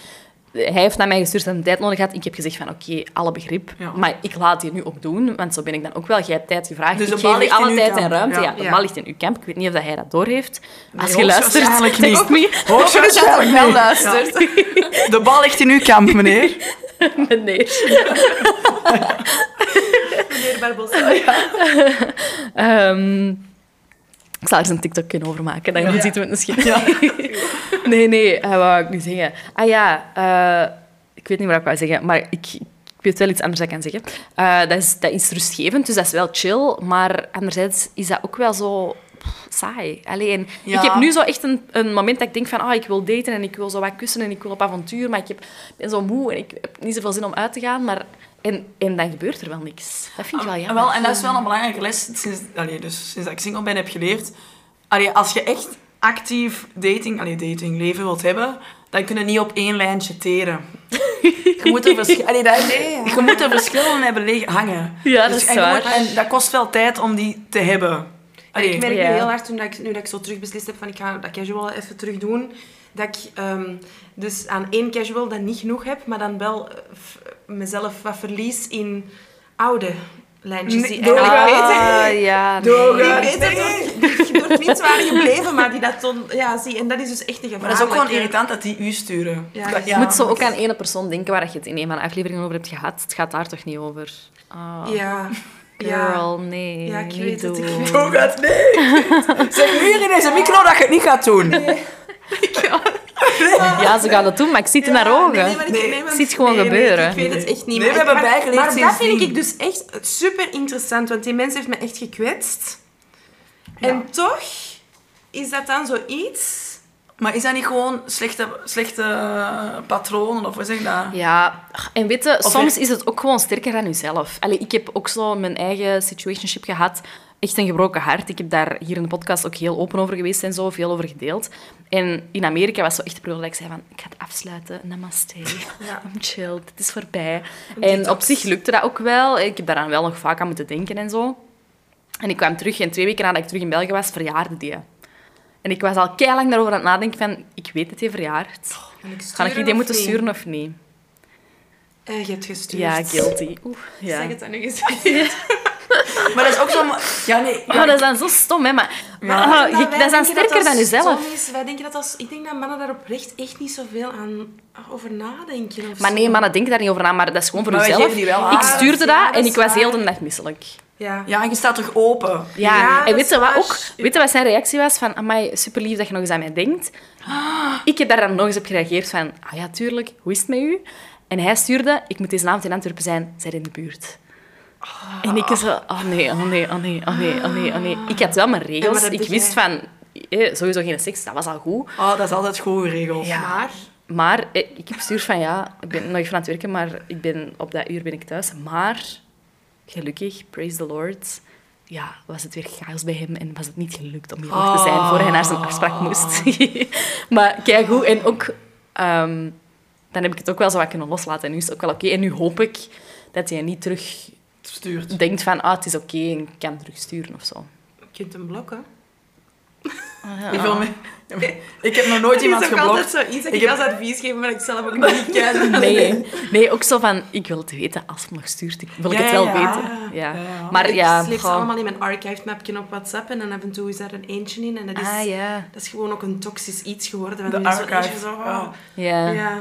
hij heeft naar mij gestuurd dat hij tijd nodig had. Ik heb gezegd van, oké, alle begrip. Ja. Maar ik laat die nu ook doen, want zo ben ik dan ook wel. Jij hebt tijd gevraagd. Dus ik geef je alle tijd en ruimte. Ja, Ja. de Ja. bal ligt in uw kamp. Ik weet niet of hij dat doorheeft. Als je luistert, text <laughs> niet. me. <laughs> Hoogstwaarschijnlijk wel luistert. De bal ligt in uw kamp, meneer. <laughs> Meneer. Meneer Barbosa. Ehm, ik zal er eens een TikTok kunnen over maken, dan Ja. ziet u het misschien. <laughs> nee, nee, eh, wat wou ik nu zeggen? Ah ja, eh, ik weet niet wat ik wou zeggen, maar ik, ik weet wel iets anders dat ik kan zeggen. Eh, dat, is, dat is rustgevend, dus dat is wel chill, maar anderzijds is dat ook wel zo pff, saai. Alleen, Ja. ik heb nu zo echt een, een moment dat ik denk van, ah, ik wil daten en ik wil zo wat kussen en ik wil op avontuur, maar ik heb, ben zo moe en ik heb niet zoveel zin om uit te gaan, maar... En, en dan gebeurt er wel niks. Dat vind ik wel Ah, jammer. wel, en dat is wel een belangrijke les sinds, allee, dus sinds dat ik single ben heb geleerd. Allee, als je echt actief dating, allee, dating leven wilt hebben, dan kun je niet op één lijntje teren. Je moet er, allee, dat, je moet er verschillen hebben liggen- hangen. Ja, dat Dus- is en waar. moet- en dat kost wel tijd om die te hebben. Allee, ik merk Ja. nu heel hard, toen dat ik, nu dat ik zo terug beslist heb van ik ga dat casual even terug doen, dat ik ehm, dus aan één casual dat niet genoeg heb, maar dan wel eh, f- mezelf wat verlies in oude lijntjes. Nee, Die eigenlijk Ah, weten- ja, Door- die nee. door, <laughs> niet waren gebleven, maar die dat toen... Ja, zie, en dat is dus echt een gevaar. maar dat is ook gewoon irritant dat die u sturen. Ja, Dat- je Je moet zo ook aan ene persoon denken waar je het in een van de afleveringen over hebt gehad. Het gaat daar toch niet over? Ah, Ja. Ja. girl, nee. Ja, ik weet het, ik weet Doe het niet! <laughs> Zeg nu hier in deze micro dat je het niet gaat doen. <laughs> <laughs> Ja, ze gaan dat doen, maar ik zie het in haar ogen. Nee, maar ik, Nee, zie het gewoon nee, nee, gebeuren. ik weet het echt niet. Nee, we maar, hebben maar- bijgeleerd Maar dat vind ik dus echt super interessant, want die mens heeft me echt gekwetst. En toch is dat dan zoiets... Maar is dat niet gewoon slechte, slechte patronen, of hoe zeg je dat? Ja, en weet je, soms is het ook gewoon sterker dan jezelf. Allee, ik heb ook zo mijn eigen situationship gehad. Echt een gebroken hart. Ik heb daar hier in de podcast ook heel open over geweest en zo, veel over gedeeld. En in Amerika was zo echt de periode dat ik zei van, ik ga het afsluiten, namaste, Ja. <laughs> I'm chill, het is voorbij. En op zich lukte dat ook wel. Ik heb daaraan wel nog vaak aan moeten denken en zo. En ik kwam terug en twee weken nadat ik terug in België was, verjaarde die. En ik was al lang daarover aan het nadenken van, ik weet het, hij verjaard. Kan ik Ga ik die moeten niet? sturen of niet? Eh, je hebt gestuurd. Ja, guilty. Oeh, ja. Zeg het dan nu eens. <laughs> Maar dat is ook zo... Ja, nee. Oh, dat is dan zo stom, hè. Maar, Ja. ah, Maar je- dat is dan sterker dat dan jezelf. is. Wij denken dat als, ik denk dat mannen daar oprecht echt niet zoveel aan over nadenken. Of Maar zo. nee, mannen denken daar niet over na, maar dat is gewoon voor Maar jezelf. geven die wel aan. Ik stuurde Ja, dat dat en ik was heel de dag misselijk. Ja. Ja, en je staat toch open. Ja, Ja, en dat weet je wat ook? Weet je wat zijn reactie was? Van, amai, super lief dat je nog eens aan mij denkt. Ik heb daar dan nog eens op gereageerd van, ah ja, tuurlijk, hoe is het met u? En hij stuurde, ik moet deze avond in Antwerpen zijn, zij in de buurt. En ik zo, oh nee, oh nee, oh nee, oh nee, oh nee, oh nee. Ik had wel mijn regels. Ik jij? wist van, eh, sowieso geen seks, dat was al goed. Oh, dat is altijd goed geregeld. Ja. Maar... Maar eh, ik heb gestuurd van ja, ik ben nog even aan het werken, maar ik ben, op dat uur ben ik thuis. Maar gelukkig, praise the Lord, ja, was het weer chaos bij hem en was het niet gelukt om hier nog te zijn voor hij naar zijn afspraak moest. <laughs> maar kijk goed, en ook, ehm, dan heb ik het ook wel zo wat kunnen loslaten. En nu is het ook wel oké. En nu hoop ik dat hij niet terug Stuurt. denkt van ah, het is oké en ik kan terugsturen of zo. Je kunt hem blokken. Ik, wil me... <laughs> ik heb nog nooit iemand Het geblokt. altijd zoiets dat Ik heb- als advies geef, maar ik zelf ook <laughs> niet ken. <laughs> Nee, nee, ook zo van, ik wil het weten als hij nog stuurt. Ik wil ik Ja, het wel ja. weten. Ja. Ja. Maar ja, ik sleep ze allemaal in mijn archived mapje op WhatsApp en dan af en toe is daar een eentje in. En dat is, Ah ja. dat is gewoon ook een toxisch iets geworden. De archive. Zo, oh, Ja. Ja. ja.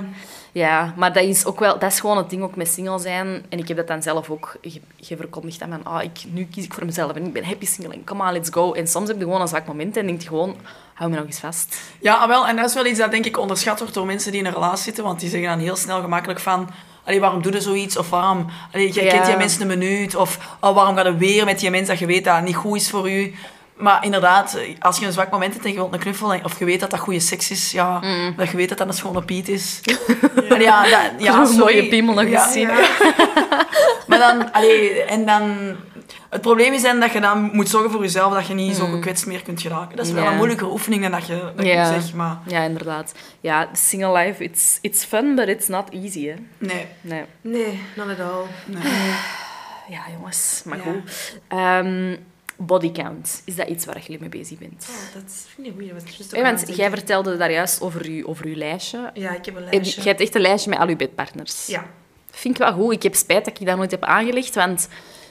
Ja, maar dat is ook wel, dat is gewoon het ding ook met single zijn. En ik heb dat dan zelf ook. Verkondigt dan van, ah, ik, nu kies ik voor mezelf en ik ben happy single en come on, let's go. En soms heb je gewoon een zwak moment en denk je gewoon, hou me nog eens vast. Ja, ah, wel, en dat is wel iets dat denk ik onderschat wordt door mensen die in een relatie zitten, want die zeggen dan heel snel gemakkelijk van Allee, waarom doe je zoiets? Of waarom... Allee, je Ja. kent die mensen een minuut. Of oh, waarom ga je weer met die mensen dat je weet dat het niet goed is voor u? Maar inderdaad, als je een zwak moment hebt en je wilt een knuffel, of je weet dat dat goede seks is, ja, dat je weet dat dat een schone Piet is. <laughs> ja, ja, dat, ja Zo'n sorry. mooie piemel nog eens zien. <laughs> Maar dan, allee, en dan... Het probleem is dan dat je dan moet zorgen voor jezelf dat je niet zo gekwetst meer kunt geraken. Dat is wel Ja. een moeilijke oefening dan dat je, dat Ja. je zegt, maar Ja, inderdaad. Ja, single life, it's, it's fun, but it's not easy, hè. nee. Nee. Nee, not at all. <sighs> Ja, jongens, maar Ja. goed. Ehm, bodycount. Is dat iets waar je mee bezig bent? Oh, dat vind ik Hey, aan want jij vertelde daar juist over je, over uw lijstje. Ja, ik heb een je- lijstje. Jij hebt echt een lijstje met al je bedpartners. Ja. Vind ik wel goed. Ik heb spijt dat ik dat nooit heb aangelegd, want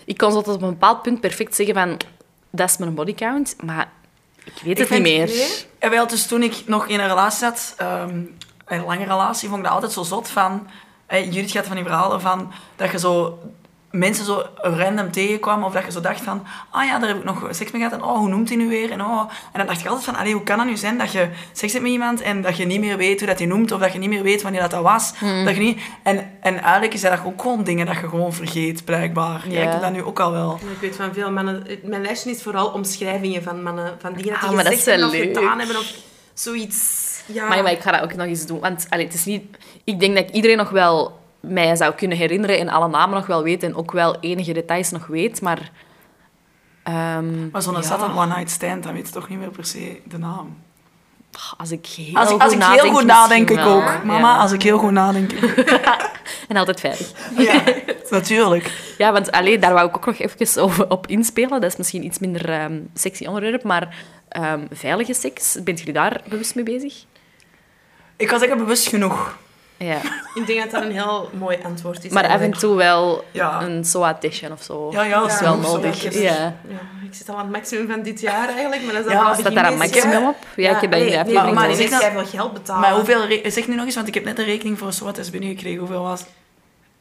ik kon zo tot op een bepaald punt perfect zeggen van dat is mijn bodycount, maar ik weet het niet meer. nee. Wel, dus toen ik nog in een relatie zat, ehm, een lange relatie, vond ik dat altijd zo zot van... eh, Judith gaat van die verhalen van dat je zo mensen zo random tegenkwam of dat je zo dacht van ah ja, daar heb ik nog seks mee gehad en oh, hoe noemt hij nu weer? En, oh. en dan dacht ik altijd van, allee, hoe kan dat nu zijn dat je seks hebt met iemand en dat je niet meer weet hoe dat hij noemt of dat je niet meer weet wanneer dat, dat was. Dat je niet, en, en eigenlijk is dat ook gewoon dingen dat je gewoon vergeet, blijkbaar. Ja. Ja. ik heb dat nu ook al wel. Ik weet van veel mannen... Mijn lijstje is vooral omschrijvingen van mannen. Van dingen dat Ah, die maar dat gezegd is wel hebben of leuk. gedaan hebben of zoiets. Ja. Maar, maar ik ga dat ook nog eens doen. Want allee, het is niet... Ik denk dat ik iedereen nog wel mij zou kunnen herinneren en alle namen nog wel weet en ook wel enige details nog weet, maar... ehm, Maar zo'n ja, zat een one-night stand, dan weet je toch niet meer per se de naam. Als ik heel Als ik, goed als ik heel nadenk, goed nadenk, ik ook. Mama, als ik heel goed nadenk. <laughs> En altijd veilig. Ja, natuurlijk. Ja, want allee, daar wou ik ook nog even over, op inspelen. Dat is misschien iets minder ehm, sexy onderwerp, maar ehm, veilige seks, bent jullie daar bewust mee bezig? Ik kan zeggen bewust genoeg. Ja. <laughs> Ik denk dat dat een heel mooi antwoord is. Maar af en eigenlijk. toe wel Ja. een SOA-testje of zo. Ja, ja, dat is ja, wel nodig. Ja. Ja, ik zit al aan het maximum van dit jaar eigenlijk, maar dat is Ja, Staat daar een maximum op? Ja, ik heb de nee, nee, maar maar ik wel geld betalen. Maar hoeveel... re- Zeg nu nog eens, want ik heb net een rekening voor SWAT binnengekregen. Hoeveel was het?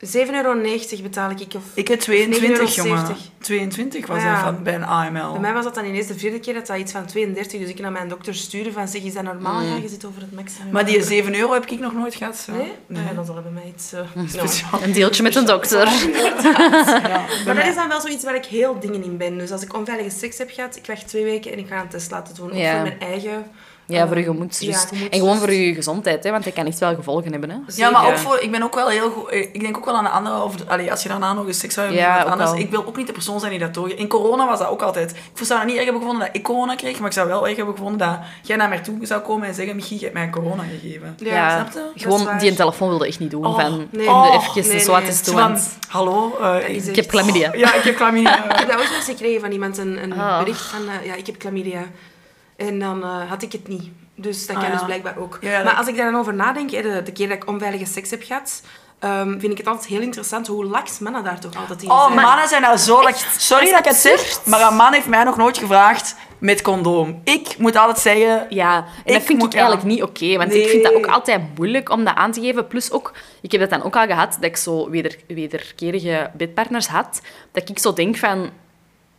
7,90 euro betaal ik. Of... Ik heb 22, 9,70 jongen. 22 was Ja. dat van, bij een AML. Bij mij was dat dan ineens de vierde keer dat dat iets van 32, dus ik naar mijn dokter sturen van zeg, is dat normaal? Ja, je zit over het maximum. Maar die 7 euro heb ik nog nooit gehad. zo. Nee? Nee. Ja, dan zal het bij mij iets... <laughs> Speciaal. Een deeltje met een dokter. Ja, <laughs> Maar dat is dan wel zoiets waar ik heel dingen in ben. Dus als ik onveilige seks heb gehad, ik wacht twee weken en ik ga een test laten doen. Ook Ja. voor mijn eigen... Ja, voor je eh, gemoedsrust. ja, En gewoon voor je gezondheid, hè, want dat kan echt wel gevolgen hebben. Hè. Ja, maar ook voor, ik ben ook wel heel goed. Ik denk ook wel aan de andere. Of, allee, als je daarna nog eens seks zou hebben Ja, met anders. wel. Ik wil ook niet de persoon zijn die dat doorgeeft. In corona was dat ook altijd. Ik zou het niet erg hebben gevonden dat ik corona kreeg, maar ik zou wel erg hebben gevonden dat jij naar mij toe zou komen en zeggen: Michi, je hebt mij corona gegeven. Ja, snap je? Dat Gewoon, die een telefoon wilde echt niet doen. Oh, van, nee. om Oh, de even nee, de nee. toe. van, want hallo, eh, ik, echt- Ik heb chlamydia. ja, ik heb chlamydia. <laughs> Ik heb dat ooit eens gekregen van iemand, een, een Ah. bericht van... eh, ja, ik heb chlamydia. En dan eh, had ik het niet. Dus dat Ah, kan ja. dus blijkbaar ook. Ja, ja, maar dat- als ik daar dan over nadenk, de, de keer dat ik onveilige seks heb gehad... ehm, vind ik het altijd heel interessant hoe laks mannen daar toch altijd in Oh, zijn. mannen zijn nou zo... like, sorry dat ik het zeg, maar een man heeft mij nog nooit gevraagd met condoom. Ik moet altijd zeggen... Ja, en Ik dat vind moet- ik eigenlijk ja. niet oké. want ik vind dat ook altijd moeilijk om dat aan te geven. Plus ook, ik heb dat dan ook al gehad, dat ik zo weder, wederkerige bedpartners had. Dat ik zo denk van...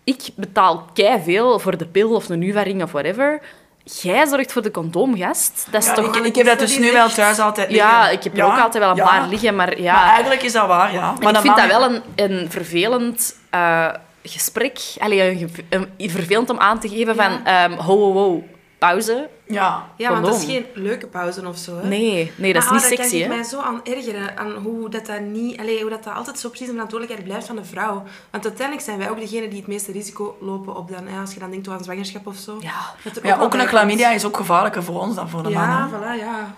Ik betaal kei veel voor de pil of een Nuvaring of whatever. Jij zorgt voor de condoomgast. Dat is Ja, toch... ik, ik heb dat dus nu wel thuis altijd liggen. Ja, ik heb er ook altijd wel een ja. paar liggen, maar ja... Maar eigenlijk is dat waar, ja. En Maar ik de vind dat wel een, een vervelend eh, gesprek. Allee, een, vervelend om aan te geven van... ho, ho, ho, pauze. Ja. Ja, want dat is geen leuke pauze of zo. Hè? Nee, nee dat is Maar, niet ah, sexy, Daar hè. kan ik mij zo aan ergeren, aan hoe dat, dat, niet, allee, hoe dat, dat altijd zo precies de verantwoordelijkheid blijft van de vrouw. Want uiteindelijk zijn wij ook degene die het meeste risico lopen op dan, als je dan denkt aan zwangerschap of zo. Ja. Dat Ja, ook een chlamydia is ook gevaarlijker voor ons dan voor de Ja, mannen. voilà, ja.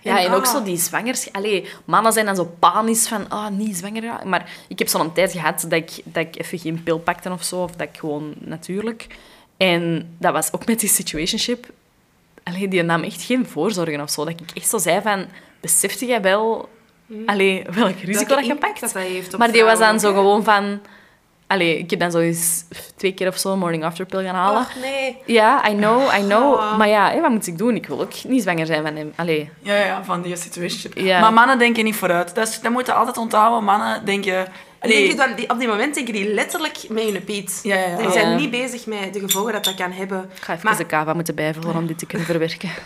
Ja, en ook ah, zo die zwangerschap. Allee, mannen zijn dan zo panisch van, ah, niet zwanger. Maar ik heb zo'n tijd gehad dat ik, dat ik even geen pil pakte of zo, of dat ik gewoon natuurlijk. En dat was ook met die situationship. Allee, die nam echt geen voorzorgen of zo. Dat ik echt zo zei van, besefte jij wel allee, welk risico dat je pakt? dat heeft op maar die was dan zo gewoon van... Allee, ik heb dan zo eens twee keer of zo een morning after pill gaan halen. Och, nee. Ja, I know, I know. Oh. Maar ja, hé, wat moet ik doen? Ik wil ook niet zwanger zijn van hem. Allee, Ja, ja, van die situationship. Ja. Maar mannen denken niet vooruit. Dat, is, dat moet je altijd onthouden. Mannen denken... Denk Nee, je dan, die, op die moment denken die letterlijk met hun piet. Ja, ja, ja. Die zijn niet bezig met de gevolgen dat dat kan hebben. ik ga even Maar- de kava moeten bijvullen om dit te kunnen verwerken. <laughs>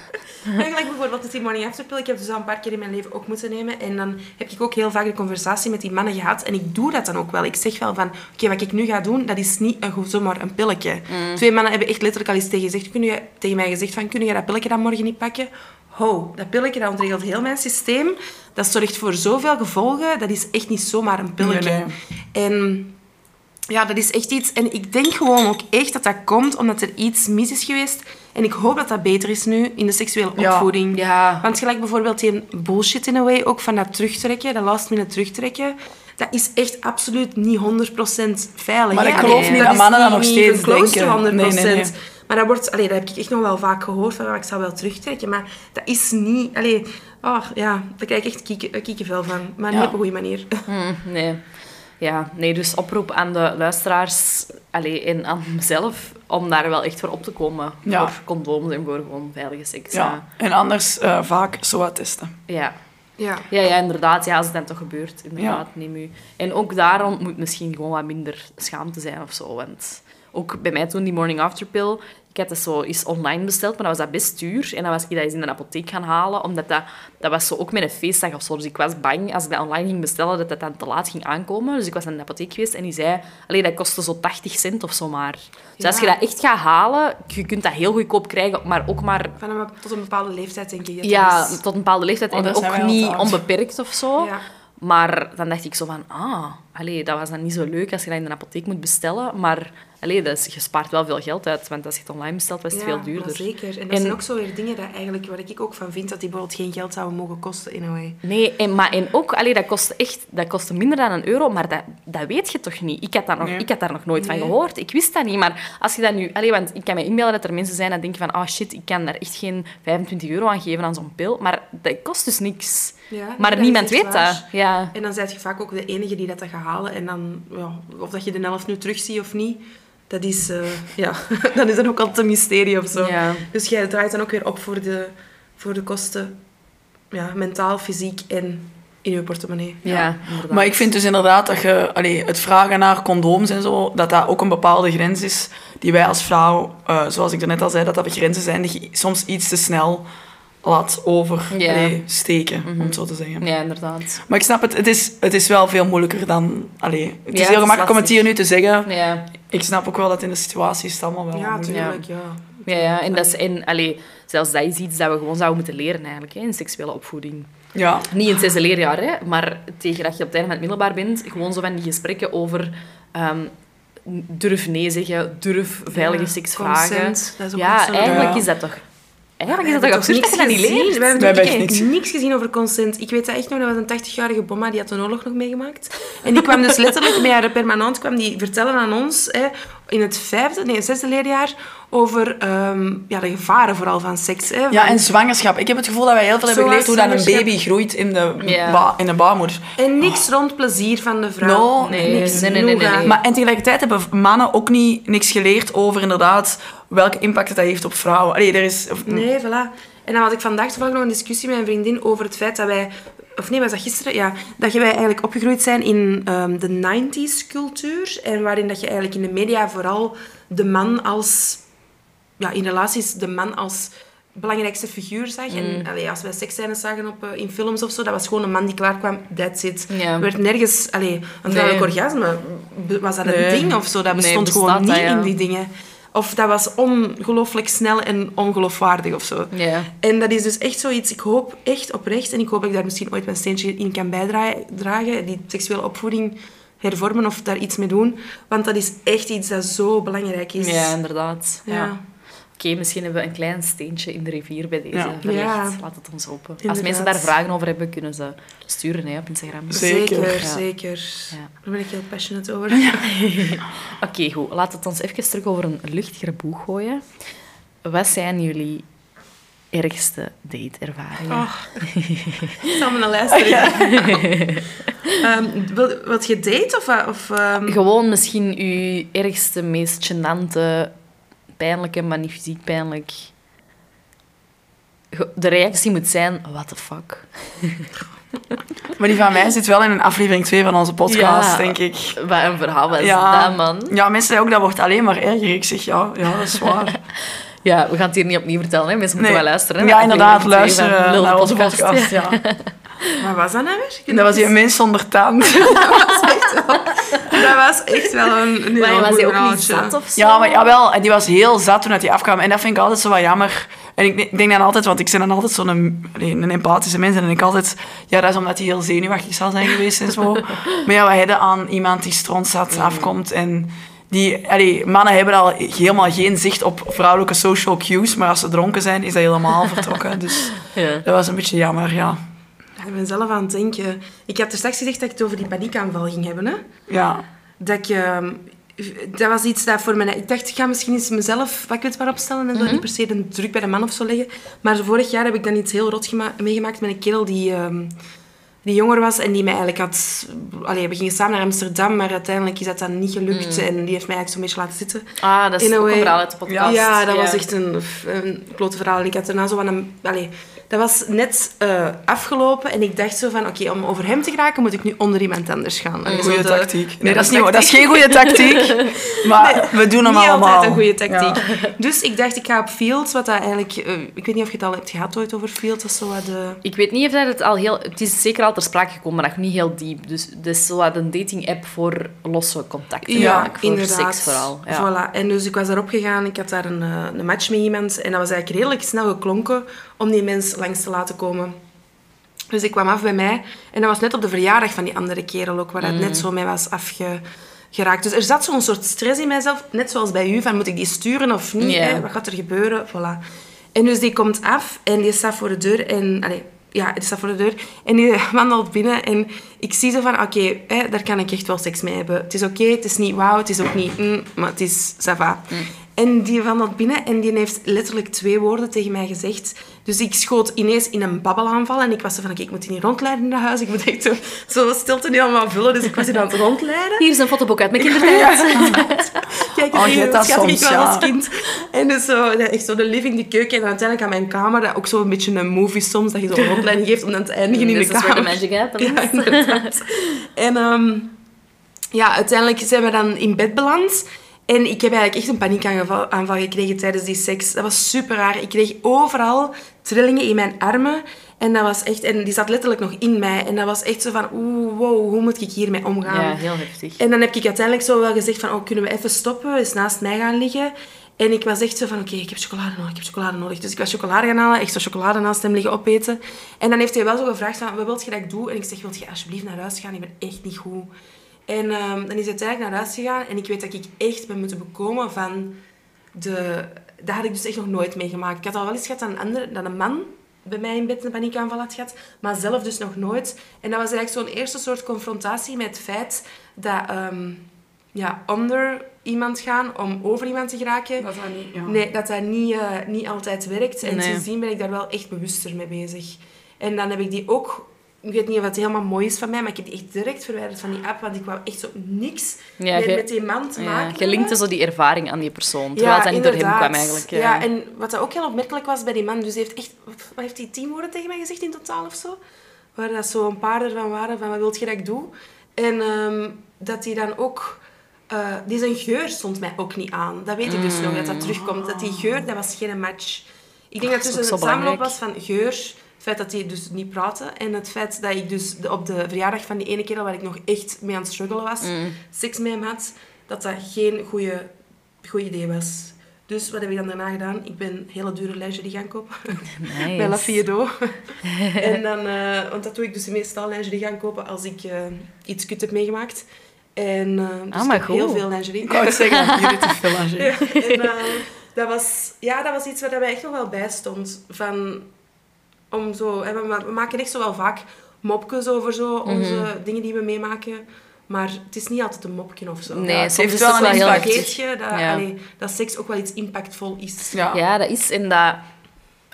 <laughs> Eigenlijk bijvoorbeeld die morning after pill. Ik heb dus al een paar keer in mijn leven ook moeten nemen. En dan heb ik ook heel vaak de conversatie met die mannen gehad. En ik doe dat dan ook wel. Ik zeg wel van, oké, wat ik nu ga doen, dat is niet een, zomaar een pilletje. Twee mannen hebben echt letterlijk al eens tegen, gezegd, kun je, tegen mij gezegd van, kun je dat pilletje dan morgen niet pakken? Ho, dat pilletje dat ontregelt heel mijn systeem. Dat zorgt voor zoveel gevolgen. Dat is echt niet zomaar een pilletje. Nee, En ja, dat is echt iets... En ik denk gewoon ook echt dat dat komt omdat er iets mis is geweest. En ik hoop dat dat beter is nu in de seksuele opvoeding. Ja. Want gelijk bijvoorbeeld die bullshit in a way, ook van dat terugtrekken, dat last minute terugtrekken, dat is echt absoluut niet 100% veilig. Maar hè. ik geloof niet dat mannen dat nog steeds denken. 100%. Nee, nee. Maar dat, wordt, allee, dat heb ik echt nog wel vaak gehoord, van, ah, ik zou wel terugtrekken. Maar dat is niet... Allee, oh, ja, daar krijg ik echt kieken, kiekenvel van. Maar niet op een goede manier. Mm, nee. Ja, nee, dus oproep aan de luisteraars allee, en aan <laughs> mezelf om daar wel echt voor op te komen. Ja. Voor condooms en voor gewoon veilige seks. Ja. En anders eh, vaak SOA testen. Ja. Ja. Ja, ja, inderdaad. Ja, als het dan toch gebeurt, inderdaad, neem u. En ook daarom moet misschien gewoon wat minder schaamte zijn of zo. Want ook bij mij toen, die morning after pill, ik had dat zo eens online besteld, maar dat was dat best duur. En dan was ik dat eens in de apotheek gaan halen, omdat dat, dat was zo ook met een feestdag of zo. Dus ik was bang, als ik dat online ging bestellen, dat dat dan te laat ging aankomen. Dus ik was naar de apotheek geweest en die zei, allee, dat kostte zo 80 cent of zo maar. Dus als je dat echt gaat halen, je kunt dat heel goedkoop krijgen, maar ook maar Van een, tot een bepaalde leeftijd, denk ik. ja, is. tot een bepaalde leeftijd Oh, en ook niet onbeperkt of zo. Ja. Maar dan dacht ik zo van, ah, allee, dat was dan niet zo leuk als je dat in de apotheek moet bestellen. Maar allee, dat is, je spaart wel veel geld uit, want als je het online bestelt, was het Ja, veel duurder. zeker. En dat En- zijn ook zo weer dingen dat eigenlijk, waar ik ook van vind, dat die bijvoorbeeld geen geld zouden mogen kosten, in a way. Nee, en, maar, en ook, allee, dat kostte echt dat kostte minder dan een euro, maar dat, dat weet je toch niet? Ik had daar nog, Nee. ik had daar nog nooit Nee. van gehoord. Ik wist dat niet. Maar als je dat nu... Allee, want ik kan me inbeelden dat er mensen zijn die denken van ah shit, ik kan daar echt geen 25 euro aan geven aan zo'n pil. Maar dat kost dus niks. Ja, Maar dat niemand weet waar. dat. Ja. En dan ben je vaak ook de enige die dat gaat En dan, ja, of dat je de helft nu terugziet of niet, dat is, eh, ja, <laughs> dan is dat ook altijd een mysterie of zo. Ja. Dus jij draait dan ook weer op voor de, voor de kosten, ja, mentaal, fysiek en in je portemonnee. Ja. Maar ik vind dus inderdaad dat je allee, het vragen naar condooms en zo, dat dat ook een bepaalde grens is die wij als vrouw, eh, zoals ik er net al zei, dat dat grenzen zijn die je soms iets te snel laat oversteken, om het zo te zeggen. Ja, inderdaad. Maar ik snap het, het is, het is wel veel moeilijker dan... Allee, het is het heel is gemakkelijk om het hier nu te zeggen. Ja. Ik snap ook wel dat in de situatie is het allemaal wel Ja, moeilijk. tuurlijk, ja. Ja, ja, en, dat is, en allee, zelfs dat is iets dat we gewoon zouden moeten leren eigenlijk, hè, in seksuele opvoeding. Ja. Niet in het zesde leerjaar, hè, maar tegen dat je op het einde van het middelbaar bent, gewoon zo van die gesprekken over ehm, durf nee zeggen, durf veilige Ja, seks vragen. dat is ook ja, eigenlijk Ja. is dat toch... Eigenlijk is We dat toch hebben absurd dat je dat niet gezien. leert? We hebben We niks. niks gezien over consent. Ik weet dat echt nog, dat was een 80-jarige bomma, die had de oorlog nog meegemaakt. En die kwam dus letterlijk met haar permanent kwam die vertellen aan ons, hè, in het vijfde, nee, zesde leerjaar, over ehm, ja, de gevaren vooral van seks. Hè, ja, van- en zwangerschap. Ik heb het gevoel dat wij heel veel hebben geleerd hoe dat een baby groeit in de, Ja. ba- in de baarmoeder. En niks rond plezier van de vrouw. No, Nee, niks. nee, nee, nee, nee. Maar en tegelijkertijd hebben mannen ook niet niks geleerd over inderdaad welke impact dat heeft op vrouwen. Allee, er is... of- Nee, voilà. En dan had ik vandaag toevallig nog een discussie met een vriendin over het feit dat wij... Of nee, was dat gisteren? Ja. Dat wij eigenlijk opgegroeid zijn in ehm, de 90s cultuur. En waarin dat je eigenlijk in de media vooral de man als... Ja, in relaties de man als belangrijkste figuur zag. Mm. En allee, als wij seksscènes zagen op, eh, in films of zo, dat was gewoon een man die klaarkwam, that's it. Er werd nergens... Allee, een vrouwelijk Nee. orgasme, was dat een Nee. ding of zo? Dat Nee, bestond bestaat gewoon niet ja. in die dingen. Of dat was ongelooflijk snel en ongeloofwaardig of zo. Ja. En dat is dus echt zoiets, ik hoop echt oprecht, en ik hoop dat ik daar misschien ooit mijn steentje in kan bijdragen, die seksuele opvoeding hervormen of daar iets mee doen. Want dat is echt iets dat zo belangrijk is. ja, inderdaad. Ja. Ja. Oké, misschien hebben we een klein steentje in de rivier bij deze Ja. Laat het ons hopen. Als mensen daar vragen over hebben, kunnen ze sturen hè, op Instagram. Zeker. Zeker, Ja. zeker. Ja. Daar ben ik heel passionate over. <laughs> Oké, goed. Laten we het ons even terug over een luchtigere boeg gooien. Wat zijn jullie ergste date-ervaringen? Oh. Ik <laughs> zal me naar luisteren. <laughs> Ehm, wil, wilt je date of... wat? of ehm, Gewoon misschien uw ergste, meest gênante, pijnlijke, maar niet fysiek pijnlijk. De reactie moet zijn, what the fuck. <laughs> Maar die van mij zit wel in een aflevering 2 van onze podcast, Ja. denk ik. Wat een verhaal was Ja. dat, man. Ja, mensen zeggen ook dat wordt alleen maar erger. Ik zeg ja, ja dat is waar. <laughs> Ja, we gaan het hier niet opnieuw vertellen, hè. mensen moeten Nee. wel luisteren. hè, Ja, inderdaad, luisteren naar onze podcast. Ja. <laughs> Wat was dat nou weer? Dat was die mens zonder tand. Dat was echt wel een, een Maar heel was hij ook niet zat of zo? Ja, maar jawel. En die was heel zat toen hij afkwam. En dat vind ik altijd zo wat jammer. En ik, denk dan altijd, want ik ben dan altijd zo'n allee, een empathische mens. En dan denk ik altijd, ja, dat is omdat hij heel zenuwachtig zal zijn geweest en zo. <laughs> maar ja, we hebben aan iemand die stront zat, afkomt en... Die, allee, mannen hebben al helemaal geen zicht op vrouwelijke social cues, maar als ze dronken zijn, is dat helemaal vertrokken. Dus <laughs> Ja. dat was een beetje jammer, ja. Ik ben zelf aan het denken. Ik had er straks gezegd dat ik het over die paniekaanval ging hebben. Hè? Ja, Dat ik... ehm, dat was iets dat voor mij... Ik dacht, ik ga misschien eens mezelf wat kwetsbaar opstellen en zo. Niet per se een druk bij de man of zo leggen. Maar vorig jaar heb ik dan iets heel rot gema- meegemaakt met een kerel die... ehm, die jonger was en die mij eigenlijk had... Allee, we gingen samen naar Amsterdam, maar uiteindelijk is dat dan niet gelukt. En die heeft mij eigenlijk zo'n beetje laten zitten. Ah, dat is In ook een verhaal uit de podcast. Ja, dat was echt een, een klote verhaal. En ik had daarna zo van een... Allee, dat was net eh, afgelopen en ik dacht zo van... Oké, om over hem te geraken moet ik nu onder iemand anders gaan. Goede de- tactiek. Nee, dat is, niet, dat is geen goede tactiek. <laughs> Maar we doen hem Niet allemaal. altijd een goede tactiek. Dus ik dacht, ik ga op Fields, wat dat eigenlijk... eh, ik weet niet of je het al hebt gehad ooit over Fields. Is zo wat de... Ik weet niet of dat het al heel... Het is zeker al ter sprake gekomen, maar nog niet heel diep. Dus het is zo wat een dating-app voor losse contacten. Ja, voor inderdaad. seks vooral. Ja. Voilà. En dus ik was daarop gegaan. Ik had daar een, eh, een match met iemand. En dat was eigenlijk redelijk snel geklonken om die mens langs te laten komen. Dus ik kwam af bij mij. En dat was net op de verjaardag van die andere kerel ook, waar het net zo mee was afgeraakt. Dus er zat zo'n soort stress in mijzelf, net zoals bij u, van moet ik die sturen of niet? Hè? Wat gaat er gebeuren? Voilà. En dus die komt af en die staat voor de deur en... Allee, ja, die staat voor de deur en die <laughs> wandelt binnen en ik zie zo van, oké, hè, daar kan ik echt wel seks mee hebben. Het is oké, het is niet wauw, het is ook niet mm, maar het is ça va. En die wandelt binnen en die heeft letterlijk twee woorden tegen mij gezegd. Dus ik schoot ineens in een babbelaanval en ik was zo van, oké, ik moet die niet rondleiden naar huis. Ik moet echt zo, zo stilte niet allemaal vullen, dus ik was die aan het rondleiden. Hier is een fotoboek uit mijn kindertijd. <laughs> Kijk, Oh, je hebt dat schattig ik soms, wel ja. als kind. En dus zo, ja, echt zo de living, de keuken en uiteindelijk aan mijn kamer. Dat ook zo een beetje een movie soms, dat je zo'n rondleiding geeft om dan te eindigen in This de is where the kamer. magic happens. Ja, inderdaad. en ehm, ja, uiteindelijk zijn we dan in bed beland. En ik heb eigenlijk echt een paniekaanval aanval gekregen tijdens die seks. Dat was super raar. Ik kreeg overal trillingen in mijn armen. En dat was echt... En die zat letterlijk nog in mij. En dat was echt zo van... Oeh, wow, hoe moet ik hiermee omgaan? Ja, heel heftig. En dan heb ik uiteindelijk zo wel gezegd van, oh, kunnen we even stoppen, eens naast mij gaan liggen. En ik was echt zo van, oké, ik heb chocolade nodig, ik heb chocolade nodig. Dus ik was chocolade gaan halen, echt zo chocolade naast hem liggen opeten. En dan heeft hij wel zo gevraagd van, wat wil je dat ik doe? En ik zeg, wil je alsjeblieft naar huis gaan? Ik ben echt niet goed. En ehm, dan is hij uiteindelijk naar huis gegaan. En ik weet dat ik echt ben moeten bekomen van de... Dat had ik dus echt nog nooit meegemaakt. Ik had al wel eens gehad dat een, andere, dat een man bij mij in bed een paniekaanval had gehad, maar zelf dus nog nooit. En dat was eigenlijk zo'n eerste soort confrontatie met het feit dat ehm, ja, onder iemand gaan om over iemand te geraken. Dat dat niet, ja. Nee, dat dat niet, eh, niet altijd werkt. En Nee. sindsdien ben ik daar wel echt bewuster mee bezig. En dan heb ik die ook... Ik weet niet of het helemaal mooi is van mij, maar ik heb die echt direct verwijderd van die app, want ik wou echt zo niks Ja, met, die man te Ja, maken. je linkte zo die ervaring aan die persoon, terwijl het niet door hem kwam eigenlijk. Ja, Ja, en wat dat ook heel opmerkelijk was bij die man, dus hij heeft echt, wat heeft hij, tien woorden tegen mij gezegd in totaal of zo? Waar dat zo een paar ervan waren, van wat wil je dat ik doe? En ehm, dat hij dan ook, die zijn geur stond mij ook niet aan. Dat weet ik dus nog, dat dat terugkomt. Dat die geur, dat was geen match. Ik denk Ach, dat dat het dus een samenloop was van geur, feit dat hij dus niet praatte en het feit dat ik dus op de verjaardag van die ene kerel waar ik nog echt mee aan het struggelen was, Mm. seks met hem had, dat dat geen goede goed idee was. Dus wat heb ik dan daarna gedaan? Ik ben hele dure lingerie gaan kopen. Nice. <laughs> Bij La Fiedo. <laughs> en dan, eh, want dat doe ik dus meestal lingerie gaan kopen als ik eh, iets kut heb meegemaakt. En eh, dus Ah, ik heb heel veel lingerie. Ik wou zeggen, jullie te veel <laughs> aan Ja, en, eh, dat, was, ja, dat was iets waar mij echt nog wel bij stond. Van, om zo, we, ma- we maken echt zo wel vaak mopjes over zo, onze Mhm. dingen die we meemaken. Maar het is niet altijd een mopje of zo. Nee, Ja, het heeft is wel het een wel heel. Vergeet je dat, Ja. allee, dat seks ook wel iets impactvol is. Ja. Ja, dat is en dat...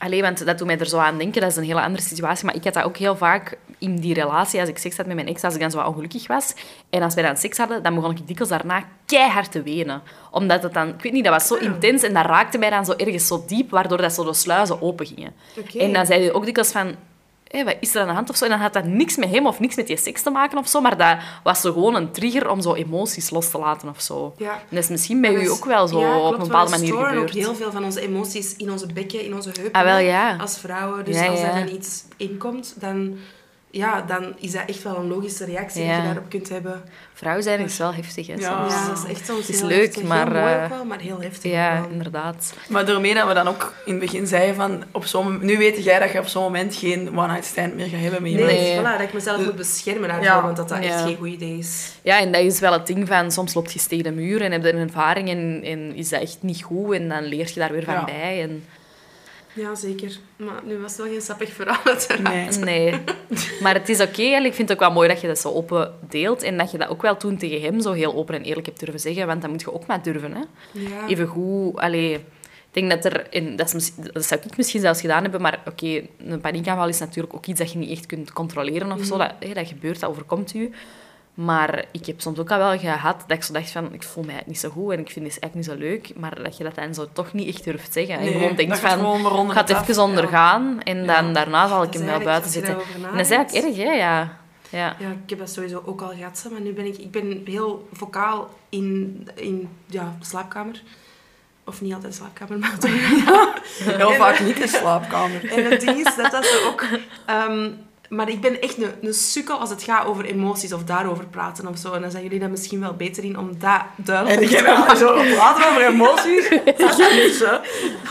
Allee, want dat doet mij er zo aan denken. Dat is een hele andere situatie. Maar ik had dat ook heel vaak in die relatie, als ik seks had met mijn ex, als ik dan zo wat ongelukkig was. En als wij dan seks hadden, dan begon ik dikwijls daarna keihard te wenen. Omdat het dan... Ik weet niet, dat was zo Ja. intens en dat raakte mij dan zo ergens zo diep, waardoor dat zo de sluizen open gingen. En dan zei hij ook dikwijls van... Hé, wat is er aan de hand of zo? En dan had dat niks met hem of niks met die seks te maken of zo, maar dat was zo gewoon een trigger om zo emoties los te laten of zo. Ja. En dat is misschien bij u ook wel zo ja, op een bepaalde we manier storen gebeurd. ook heel veel van onze emoties in onze bekken, in onze heupen. Ah, wel, ja. Als vrouwen. Dus als er dan iets inkomt, dan ja, dan is dat echt wel een logische reactie Ja. dat je daarop kunt hebben. Vrouw zijn is wel heftig, hè, Ja. soms. Ja, dat is echt soms Het is heel leuk, heftig. maar, Heel mooi eh, ook wel, maar heel heftig Ja, wel. inderdaad. Maar daarmee dat we dan ook in het begin zeiden van... Op zo'n, nu weet jij dat je op zo'n moment geen one-night stand meer gaat hebben met Nee, iemand. Nee. Voilà, dat ik mezelf moet beschermen daarvoor, Ja. want dat dat echt geen goed idee is. Ja, en dat is wel het ding van soms loopt je tegen de muur en heb je een ervaring en, en is dat echt niet goed en dan leer je daar weer van Ja. bij. En, Ja, zeker. Maar nu was het wel geen sappig verhaal, uiteraard. Nee. nee. Maar het is oké en ik vind het ook wel mooi dat je dat zo open deelt en dat je dat ook wel toen tegen hem zo heel open en eerlijk hebt durven zeggen, want dat moet je ook maar durven. Hè? Ja. Even goed, allee, ik denk dat er, en dat, is, dat zou ik misschien zelfs gedaan hebben, maar oké, een paniekaanval is natuurlijk ook iets dat je niet echt kunt controleren of zo. Dat, hé, dat gebeurt, dat overkomt u. Maar ik heb soms ook al wel gehad dat ik zo dacht van, ik voel mij niet zo goed en ik vind het eigenlijk niet zo leuk, maar dat je dat dan zo toch niet echt durft zeggen. en Nee, gewoon denkt je van, gewoon maar onder ik ga het af, even ondergaan en dan Ja. daarna zal ik hem wel buiten je daarover En dat is eigenlijk erg, hè? Ja. Ja. Ja, ik heb dat sowieso ook al gehad, maar nu ben ik, ik ben heel vocaal in, in ja, de slaapkamer. Of niet altijd de slaapkamer, maar toch. <laughs> Heel vaak niet in de slaapkamer. <laughs> En het ding is dat dat zo ook... ehm, maar ik ben echt een, een sukkel als het gaat over emoties of daarover praten of zo. En dan zijn jullie daar misschien wel beter in om dat duidelijk En ik te heb maken. er zo praten over emoties. Dat is niet zo.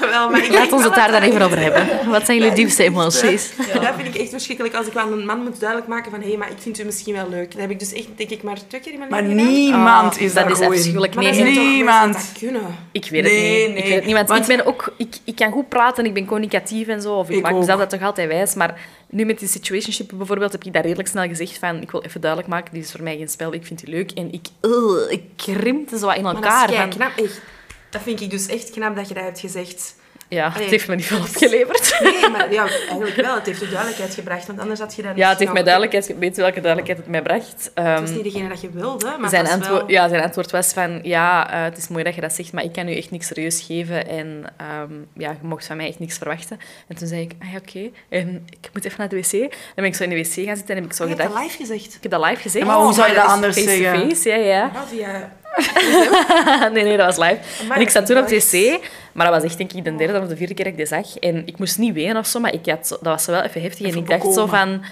Wel, maar ik Laat ons het daar dan even over hebben. Wat zijn jullie diepste emoties? Ja. Dat vind ik echt verschrikkelijk als ik aan een man moet duidelijk maken van hé, maar ik vind u misschien wel leuk. Dat heb ik dus echt, denk ik, maar twee keer in mijn Maar leven gedaan. niemand Oh, is dat is afschuwelijk. Maar Nee, niemand. dat kunnen. Ik weet het Nee, niet. nee. Ik weet het niet, want, Want- ik ben ook... Ik, ik kan goed praten, ik ben communicatief en zo. Of ik, Ik maak ook. mezelf dat toch altijd wijs. Maar nu met die situationship bijvoorbeeld heb ik daar redelijk snel gezegd van... Ik wil even duidelijk maken, dit is voor mij geen spel, ik vind die leuk. En ik... ugh, ik krimpte zo wat in Maar dat elkaar. is van, knap, echt. Dat vind ik dus echt knap dat je dat hebt gezegd. Ja, het heeft me niet veel opgeleverd. Nee, maar ja, eigenlijk wel. Het heeft je duidelijkheid gebracht, want anders had je dat Ja, het heeft mij duidelijkheid... Weet je welke duidelijkheid het mij bracht? Ehm, Het was niet degene dat je wilde, maar zijn, het was antwoord, wel... ja, zijn antwoord was van... Ja, eh, het is mooi dat je dat zegt, maar ik kan u echt niks serieus geven. En ehm, ja, je mocht van mij echt niks verwachten. En toen zei ik, ah ja, oké. En ik moet even naar de wc. Dan ben ik zo in de wc gaan zitten en heb ik zo Je hebt gedacht... dat live gezegd. Ik heb dat live gezegd. Ja, maar hoe zou je dat anders zeggen? Face-to-face, ja, ja. Ja, via... <laughs> nee, nee, dat was live. Amai, en ik zat toen op wc, maar dat was echt denk ik de derde of de vierde keer dat ik dit zag. En ik moest niet wenen of zo, maar ik had zo, dat was wel even heftig. Even en ik dacht zo van...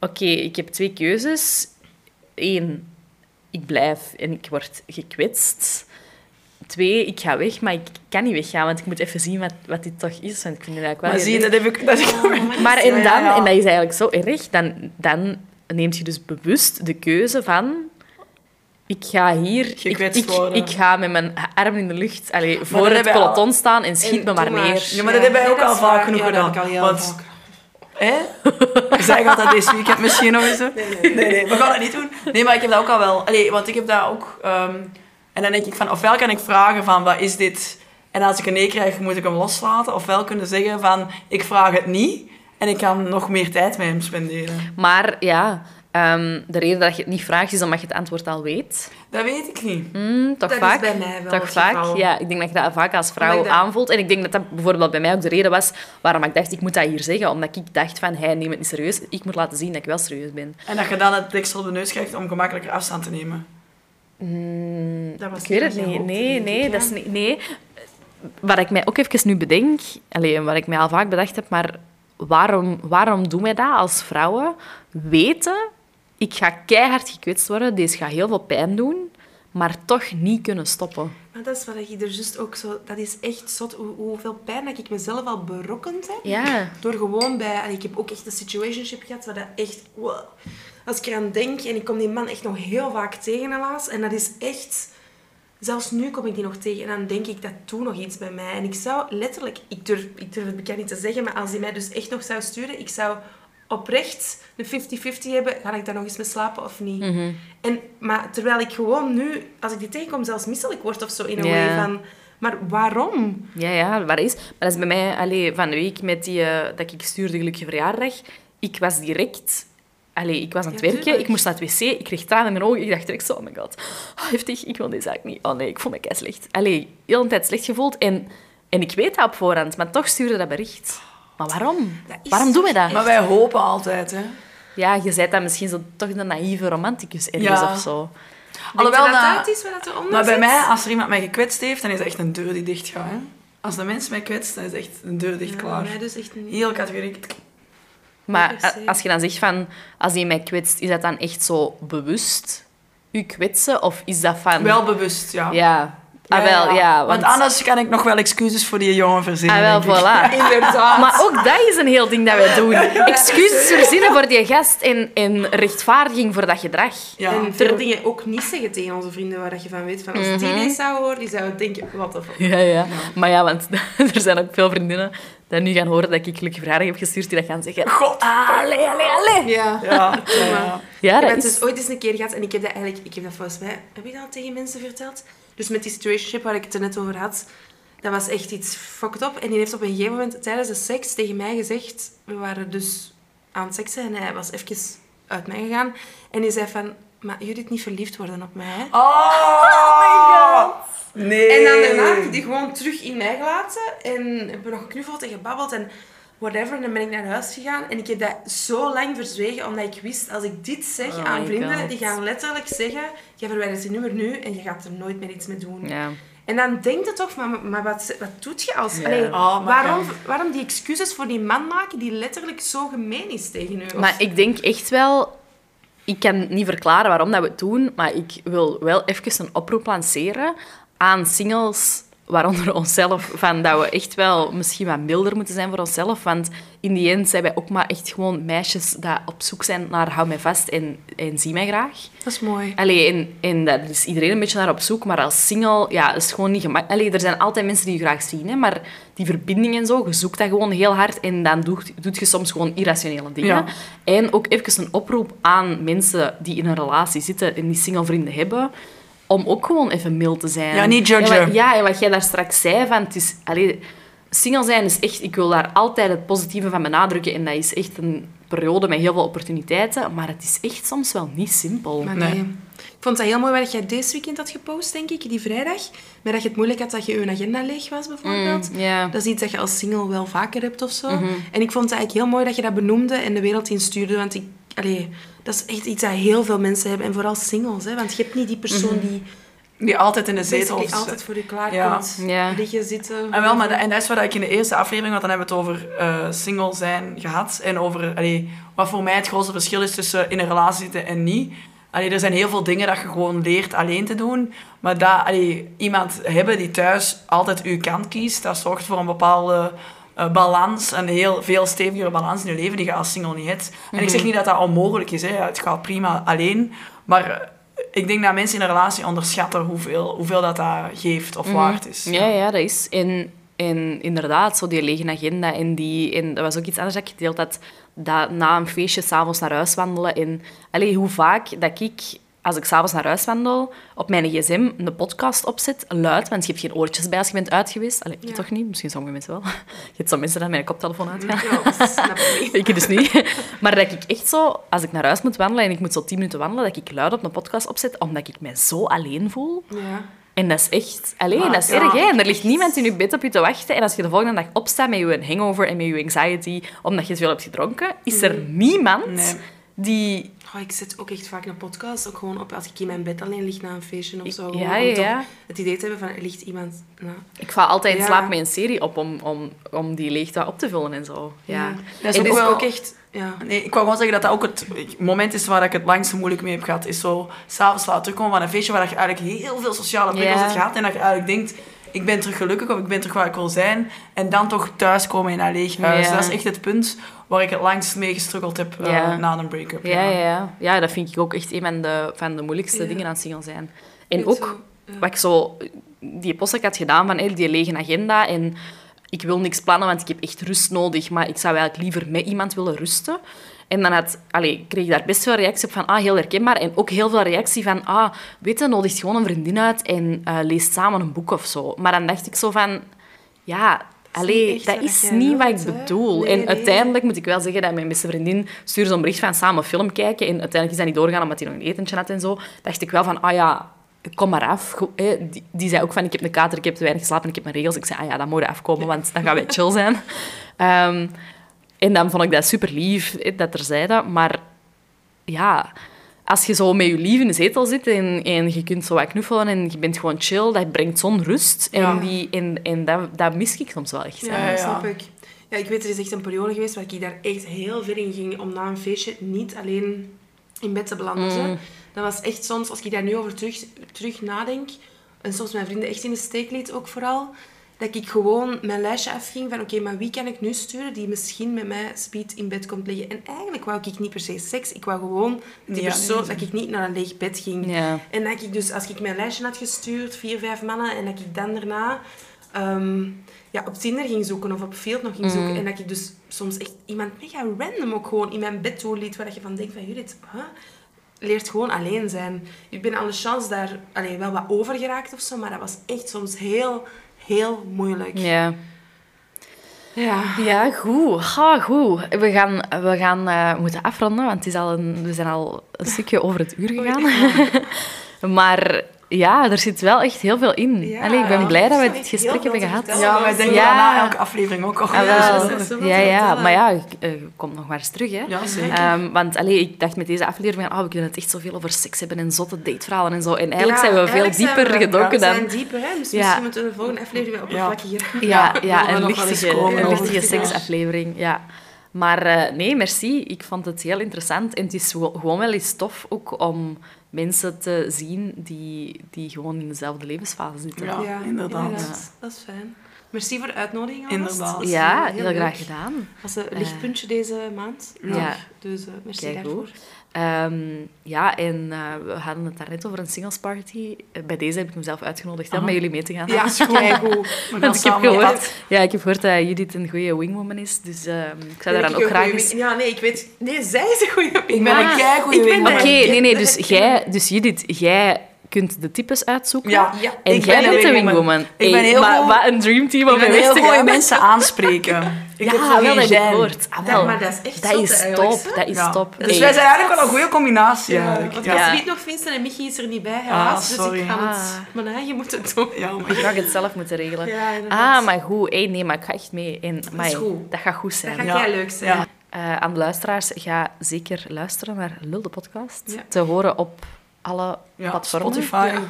Oké, ik heb twee keuzes. Eén, ik blijf en ik word gekwetst. Twee, ik ga weg, maar ik kan niet weggaan, want ik moet even zien wat, wat dit toch is. Want ik vind het eigenlijk wel Maar zie je, dat heb ik... Dat Oh, Maar en dan, ja, ja. en dat is eigenlijk zo erg, dan, dan neemt je dus bewust de keuze van... Ik ga hier... Ik, Gekwetst ik, worden. ik ga met mijn arm in de lucht allee, voor het al- peloton staan en schiet En me maar neer. Ja, maar dat hebben wij ook al vaak genoeg gedaan. ik Want-. <laughs> Hè? Zeg dat deze weekend misschien nog eens. hè? Nee, nee, we gaan dat niet doen. Nee, maar ik heb dat ook al wel. Allee, want ik heb dat ook... ehm, en dan denk ik van, ofwel kan ik vragen van, wat is dit? En als ik een nee krijg, moet ik hem loslaten. Ofwel kunnen zeggen van, ik vraag het niet. En ik kan nog meer tijd met hem spenderen. Maar ja, ehm, de reden dat je het niet vraagt, is omdat je het antwoord al weet. Dat weet ik niet. Hm, toch Dat is vaak? bij mij wel toch vaak? geval. Ja, ik denk dat je dat vaak als vrouw aanvoelt. En ik denk dat dat bijvoorbeeld bij mij ook de reden was waarom ik dacht, ik moet dat hier zeggen. Omdat ik dacht van, hij neemt het niet serieus. Ik moet laten zien dat ik wel serieus ben. En dat je dan het deksel op de neus krijgt om gemakkelijker afstand te nemen. Mm, Dat was ik weet het niet. Nee, nee, ik, dat ja. is niet... Nee. Wat ik mij ook even nu bedenk, alleen wat ik mij al vaak bedacht heb, maar waarom, waarom doen wij dat als vrouwen? Weten, ik ga keihard gekwetst worden, deze gaat heel veel pijn doen, maar toch niet kunnen stoppen. Maar dat is wat ik er juist ook zo... Dat is echt zot hoe, hoeveel pijn dat ik mezelf al berokkend heb. Ja. Door gewoon bij... Ik heb ook echt een situationship gehad waar dat echt... wow. Als ik eraan denk, en ik kom die man echt nog heel vaak tegen helaas, en dat is echt... Zelfs nu kom ik die nog tegen en dan denk ik, dat doet nog iets bij mij. En ik zou letterlijk... Ik durf, ik durf het bekend niet te zeggen, maar als hij mij dus echt nog zou sturen, ik zou oprecht een 50-50 hebben, ga ik daar nog eens mee slapen of niet? En, maar terwijl ik gewoon nu, als ik die tegenkom, zelfs misselijk word of zo in een Ja. way van... Maar waarom? Ja, ja, waar is? Maar dat is bij mij allee, van de week met die, eh, dat ik stuurde gelukkige verjaardag. Ik was direct... Allee, ik was aan het Ja, werken, tuurlijk. ik moest naar het wc, ik kreeg tranen in mijn ogen. Ik dacht direct zo, oh my god, oh, heftig, ik wil deze zaak niet. Oh nee, ik voel me kei slecht. Allee, heel de tijd slecht gevoeld. En, en ik weet dat op voorhand, maar toch stuurde dat bericht. Maar waarom? Dat Waarom doen we dat? Maar wij hopen altijd, hè. Ja, je bent dan misschien zo, toch de naïeve romanticus ergens Ja. of zo. Alhoewel dat dat- dat is wat dat eronder Maar bij mij, als er iemand mij gekwetst heeft, dan is het echt een deur die dicht gaat. Hè. Als de mens mij kwetst, dan is het echt een deur dicht Ja, klaar. bij mij dus echt niet. Heel categoriek. Maar als je dan zegt van, als die mij kwetst, is dat dan echt zo bewust u kwetsen? Of is dat van... Wel bewust, ja. Ja. Ah, wel, ja. Want, anders kan ik nog wel excuses voor die jongen verzinnen. Ah, wel, voilà. <laughs> Inderdaad. Maar ook dat is een heel ding dat wij <laughs> doen. Excuses verzinnen voor die gast en, en rechtvaardiging voor dat gedrag. Ja. En veel dingen ook niet zeggen tegen onze vrienden waar dat je van weet. Van als die deze zou horen, die zou denken, wat de fuck. Ja, ja. Maar ja, want <laughs> er zijn ook veel vriendinnen die nu gaan horen dat ik gelukkig vragen heb gestuurd, die dat gaan zeggen... God. Allee, allee, allee. Ja. Ja, ja, ja. Ja, ik heb dat het is... dus ooit eens een keer gehad en ik heb dat eigenlijk, ik heb dat volgens mij, heb ik dat al tegen mensen verteld? Dus met die situationship waar ik het er net over had, dat was echt iets fucked up. En die heeft op een gegeven moment tijdens de seks tegen mij gezegd, we waren dus aan het seksen en hij was even uit mij gegaan. En die zei van, maar Judith niet verliefd worden op mij. hè?" Oh, Nee. En dan daarna heb ik die gewoon terug in mij gelaten en hebben we nog geknuffeld en gebabbeld en whatever. En dan ben ik naar huis gegaan en ik heb dat zo lang verzwegen, omdat ik wist, als ik dit zeg Oh aan vrienden, God. die gaan letterlijk zeggen, jij verwijdert je nummer nu en je gaat er nooit meer iets mee doen. Ja. En dan denk je toch, maar, maar wat, wat doet je als... Ja. Allee, Oh, waarom, waarom die excuses voor die man maken die letterlijk zo gemeen is tegen u? Maar ik denk echt wel... Ik kan niet verklaren waarom dat we het doen, maar ik wil wel even een oproep lanceren aan singles, waaronder <laughs> onszelf, van dat we echt wel misschien wat milder moeten zijn voor onszelf. Want in die end zijn wij ook maar echt gewoon meisjes die op zoek zijn naar hou mij vast en, en zie mij graag. Dat is mooi. Allee, en, en daar is iedereen een beetje naar op zoek, maar als single, ja, is gewoon niet gemakkelijk. Er zijn altijd mensen die je graag zien, hè, maar die verbinding en zo, je zoekt dat gewoon heel hard en dan doet, doet je soms gewoon irrationele dingen. Ja. En ook even een oproep aan mensen die in een relatie zitten en die single vrienden hebben, om ook gewoon even mild te zijn. Ja, niet judgen. En wat- Ja, en wat jij daar straks zei, van het is... Allee, single zijn is echt... Ik wil daar altijd het positieve van benadrukken en dat is echt een periode met heel veel opportuniteiten, maar het is echt soms wel niet simpel. Maar Nee. nee. Ik vond het heel mooi wat jij deze weekend had gepost, denk ik, die vrijdag. Maar dat je het moeilijk had dat je je agenda leeg was, bijvoorbeeld. Mm, ja. Dat is iets dat je als single wel vaker hebt of zo. Mhm. En ik vond het eigenlijk heel mooi dat je dat benoemde en de wereld instuurde. Want ik, allee, dat is echt iets dat heel veel mensen hebben. En vooral singles, hè. Want je hebt niet die persoon Mhm. die Die altijd in de zetel zit. altijd voor je klaar Ja. komt. Ja. Liggen, zitten. En, wel, maar dat, en dat is wat ik in de eerste aflevering, want dan hebben we het over eh, single zijn gehad. En over allee, wat voor mij het grootste verschil is tussen in een relatie zitten en niet. Allee, er zijn heel veel dingen dat je gewoon leert alleen te doen. Maar dat allee, iemand hebben die thuis altijd uw kant kiest, dat zorgt voor een bepaalde eh, balans. Een heel veel stevigere balans in je leven die je als single niet hebt. En ik zeg niet dat dat onmogelijk is. Hè. Het gaat prima alleen. Maar eh, ik denk dat mensen in een relatie onderschatten hoeveel, hoeveel dat, dat geeft of waard is. Ja, ja, dat is. En, en inderdaad, zo die lege agenda. En, die, en dat was ook iets anders dat ik gedeeld had. Dat na een feestje s'avonds naar huis wandelen. En allee, hoe vaak dat ik, als ik s'avonds naar huis wandel, op mijn gsm een podcast opzet, luid. Want je hebt geen oortjes bij als je bent uit geweest. Allee, ik Ja. toch niet? Misschien sommige mensen wel. <laughs> Je hebt sommige mensen dat met een koptelefoon uitgaan. Ja, <laughs> snap ik niet. Ik dus niet. Maar dat ik echt zo, als ik naar huis moet wandelen en ik moet zo tien minuten wandelen, dat ik luid op een podcast opzet, omdat ik mij zo alleen voel. Ja. En dat is echt... Alleen, Ah, dat is ja, erg, hè. En er ligt niemand in je bed op je te wachten. En als je de volgende dag opstaat met je hangover en met je anxiety, omdat je veel hebt gedronken, is er niemand Nee. Die... Oh, ik zet ook echt vaak een podcast ook gewoon op als ik in mijn bed alleen lig na een feestje of zo. Ja, Gewoon ja. Het idee te hebben van, er ligt iemand... Nou, Ik val altijd in Ja. slaap met een serie op om, om, om die leegte op te vullen en zo. Ja. Dat is en ook dus wel- ook echt... Ja. Nee, ik wou gewoon zeggen dat dat ook het moment is waar ik het langste moeilijk mee heb gehad. Is zo s'avonds laten terugkomen van een feestje waar je eigenlijk heel veel sociale prikkels Ja. hebt gehad. En dat je eigenlijk denkt, ik ben terug gelukkig of ik ben terug waar ik wil zijn. En dan toch thuiskomen in een leeg huis. Ja. Dat is echt het punt waar ik het langst mee gestruggeld heb eh, Ja. na een break-up. Ja, ja, ja. ja, dat vind ik ook echt een van de, van de moeilijkste dingen aan single zijn. En ook wat ik zo... Die post ik had gedaan van hey, die lege agenda en ik wil niks plannen, want ik heb echt rust nodig, maar ik zou eigenlijk liever met iemand willen rusten. En dan had, allee, kreeg ik daar best veel reactie op van, ah, heel herkenbaar. En ook heel veel reactie van, ah, weet je, nodigt gewoon een vriendin uit en eh leest samen een boek of zo. Maar dan dacht ik zo van, ja, Dat is allee, niet dat wat is niet wat ik bedoel. Nee, en nee. uiteindelijk moet ik wel zeggen dat mijn beste vriendin stuurde zo'n bericht van samen film kijken. En uiteindelijk is dat niet doorgegaan omdat hij nog een etentje had en zo. Dacht ik wel van, ah ja, kom maar af. Die, die zei ook van, ik heb een kater, ik heb te weinig geslapen, ik heb mijn regels. Ik zei, ah ja, dan moet afkomen, want dan gaan wij chill zijn. <laughs> Ehm, en dan vond ik dat super lief dat er zei dat. Maar ja, als je zo met je lief in de zetel zit en, en je kunt zo wat knuffelen en je bent gewoon chill, dat brengt zo'n rust. En, Ja. die, en, en dat, dat mis ik soms wel echt. Ja, Ja, ja. snap ik. Ja, ik weet, er is echt een periode geweest waar ik daar echt heel ver in ging om na een feestje niet alleen in bed te belanden. zo. Dat was echt soms, als ik daar nu over terug, terug nadenk, en soms mijn vrienden echt in de steek liet ook vooral, dat ik gewoon mijn lijstje afging van oké, maar wie kan ik nu sturen die misschien met mij speed in bed komt liggen. En eigenlijk wou ik niet per se seks, ik wou gewoon die Ja, persoon, dat ik niet naar een leeg bed ging. Ja. En dat ik dus, als ik mijn lijstje had gestuurd, vier, vijf mannen, en dat ik dan daarna ehm, ja, op Tinder ging zoeken of op Field nog ging Mm. zoeken. En dat ik dus soms echt iemand mega random ook gewoon in mijn bed toe liet, waar je van denkt van, Judith, huh? leert gewoon alleen zijn. Ik ben de chance daar allee, wel wat over geraakt of zo, maar dat was echt soms heel, heel moeilijk. Ja. Ja. Ja, goed. Ga, goed. We gaan, we gaan eh, moeten afronden, want het is al een, we zijn al een stukje over het uur gegaan. <laughs> maar ja, er zit wel echt heel veel in. Ja, Allee, ik ben blij dat we dit gesprek hebben gehad. Ja, wij denken Ja. na elke aflevering ook al. Ah, wel. Ja, ja, ja, maar ja, je eh, komt nog maar eens terug, hè. Ja, zeker. Ehm, want allee, ik dacht met deze aflevering, van, oh, we kunnen het echt zoveel over seks hebben en zotte dateverhalen en zo. En eigenlijk Ja, zijn we veel dieper we- gedoken We dan... zijn dieper, hè? Dus Ja. misschien moeten we de volgende aflevering wat oppervlakkiger. Ja, Ja, <laughs> ja we een lichtige, komen een lichtige seksaflevering. Ja. Maar eh, nee, merci. Ik vond het heel interessant. En het is wo- gewoon wel eens tof ook om mensen te zien die, die gewoon in dezelfde levensfase zitten. Ja. inderdaad. Dat is fijn. Merci voor de uitnodiging. alvast. Inderdaad. Ja, eh, heel leuk. graag gedaan. Dat was een lichtpuntje deze maand. Ja. Dus eh, merci Kijk, daarvoor. goed. Ehm, ja, en eh, we hadden het daarnet over een singles party. Eh, Bij deze heb ik mezelf uitgenodigd om met jullie mee te gaan. Ja, <laughs> is goed. <laughs> Want ik heb, gehoord, ja, ik heb gehoord dat Judith een goede wingwoman is. Dus ehm, ik zou daar dan ook graag eens... Ja, nee, ik weet... Nee, zij is een goede Ik ben een ben wingman. Oké, nee, nee, dus jij, dus Judith, jij kunt de types uitzoeken. Ja, Ja. En ik jij ben bent een de wingwoman. Ik ben heel maar goed- wat een dreamteam om heel te goede gaan. mensen <laughs> aanspreken. Ik heb Ja, wel, dat heb gêne. gehoord. Ah, Ja, wel. maar dat is echt Dat is top, dat is Ja. top. Dus Hey. wij zijn eigenlijk wel een goede combinatie. Ja, eigenlijk. want Ja. Ja. Astrid nog Vincent en Michi is er niet bij, helaas. dus sorry. ik ga Ah. het mijn eigen moeten doen. Ja, maar Ik ga het zelf moeten regelen. Ja, ah, maar goed. Hey, nee, maar ik ga echt mee. En, maar, goed. Dat gaat goed Dat zijn. gaat Ja. jij leuk zijn. Ja. Eh, aan de luisteraars, ga zeker luisteren naar Lul de podcast. Ja. Te horen op alle ja, platformen. Spotify. Ja.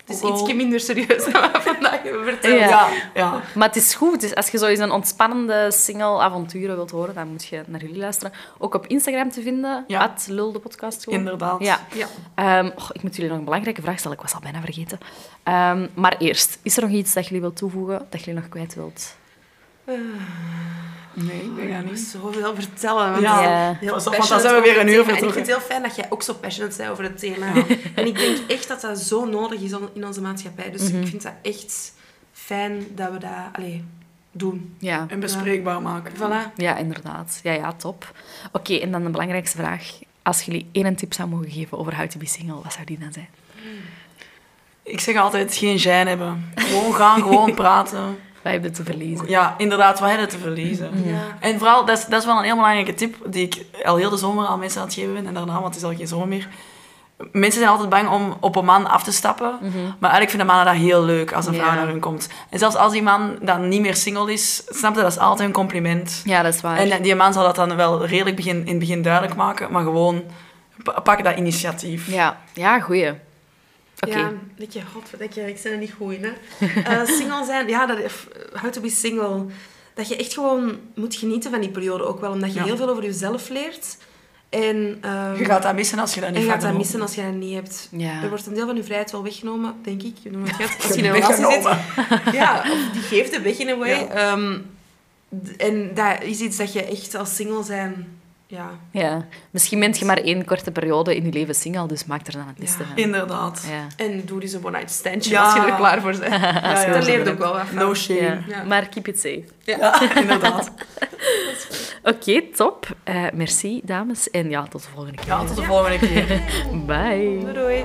Het is Google. iets minder serieus dan we vandaag hebben verteld. Ja. Ja, ja. Maar het is goed. Dus als je zo eens een ontspannende single-avonturen wilt horen, dan moet je naar jullie luisteren. Ook op Instagram te vinden, Ja. at Lul de podcast. gewoon. Inderdaad. Ja. Ja. Ehm, och, ik moet jullie nog een belangrijke vraag stellen. Ik was al bijna vergeten. Ehm, maar eerst, is er nog iets dat jullie wilt toevoegen, dat jullie nog kwijt wilt? Nee, ik denk dat Ik moet niet. zoveel vertellen. Want Ja. Ja. heel Pas op, want dan zijn we weer een uur thema. En ik vind vertrokken. het heel fijn dat jij ook zo passionate bent over het thema. En ik denk echt dat dat zo nodig is in onze maatschappij. Dus Mhm. ik vind dat echt fijn dat we dat allee, doen. Ja. En bespreekbaar maken. Voilà. ja, inderdaad. Ja, ja, top. Oké, en dan de belangrijkste vraag. Als jullie één tip zou mogen geven over how to be single, wat zou die dan zijn? Ik zeg altijd, geen gêne hebben. Gewoon gaan, gewoon <laughs> praten. Wij hebben te verliezen. Ja, inderdaad, wat hebben te verliezen. Ja. En vooral, dat is, dat is wel een heel belangrijke tip die ik al heel de zomer aan mensen aan het geven ben. En daarna, want het is al geen zomer meer. Mensen zijn altijd bang om op een man af te stappen. Maar eigenlijk vinden mannen dat heel leuk als een vrouw naar hun komt. En zelfs als die man dan niet meer single is, snap je, dat is altijd een compliment. Ja, dat is waar. En die man zal dat dan wel redelijk begin, in het begin duidelijk maken, maar gewoon pa- pak dat initiatief. Ja, ja goeie. Ja, weet je, godverdikke, ik ben er niet goed in. Hè. Eh, <laughs> single zijn, ja, dat, how to be single. Dat je echt gewoon moet genieten van die periode ook wel, omdat je Ja. heel veel over jezelf leert. En, ehm, Je gaat dat missen als je dat niet en je gaat dat missen als je dat niet hebt. Ja. Er wordt een deel van je vrijheid wel weggenomen, denk ik. Je het <laughs> gaat, als Je in een relatie zit. Ja, of die geeft het weg in een way. Ja. Ehm, en dat is iets dat je echt als single zijn... Ja, Ja. Misschien bent je maar één korte periode in je leven single, dus maak er dan het beste Ja. van. Inderdaad. Ja. en doe eens een one-night standje Ja. als je er klaar voor bent. <laughs> Ja, ja, dat leert ook wel wat van. No shame. Ja. Ja. Maar keep it safe. Ja, <laughs> inderdaad. <laughs> Oké, top. Eh, merci, dames. En ja, tot de volgende keer. Ja, tot de volgende keer. Bye. Doei, doei.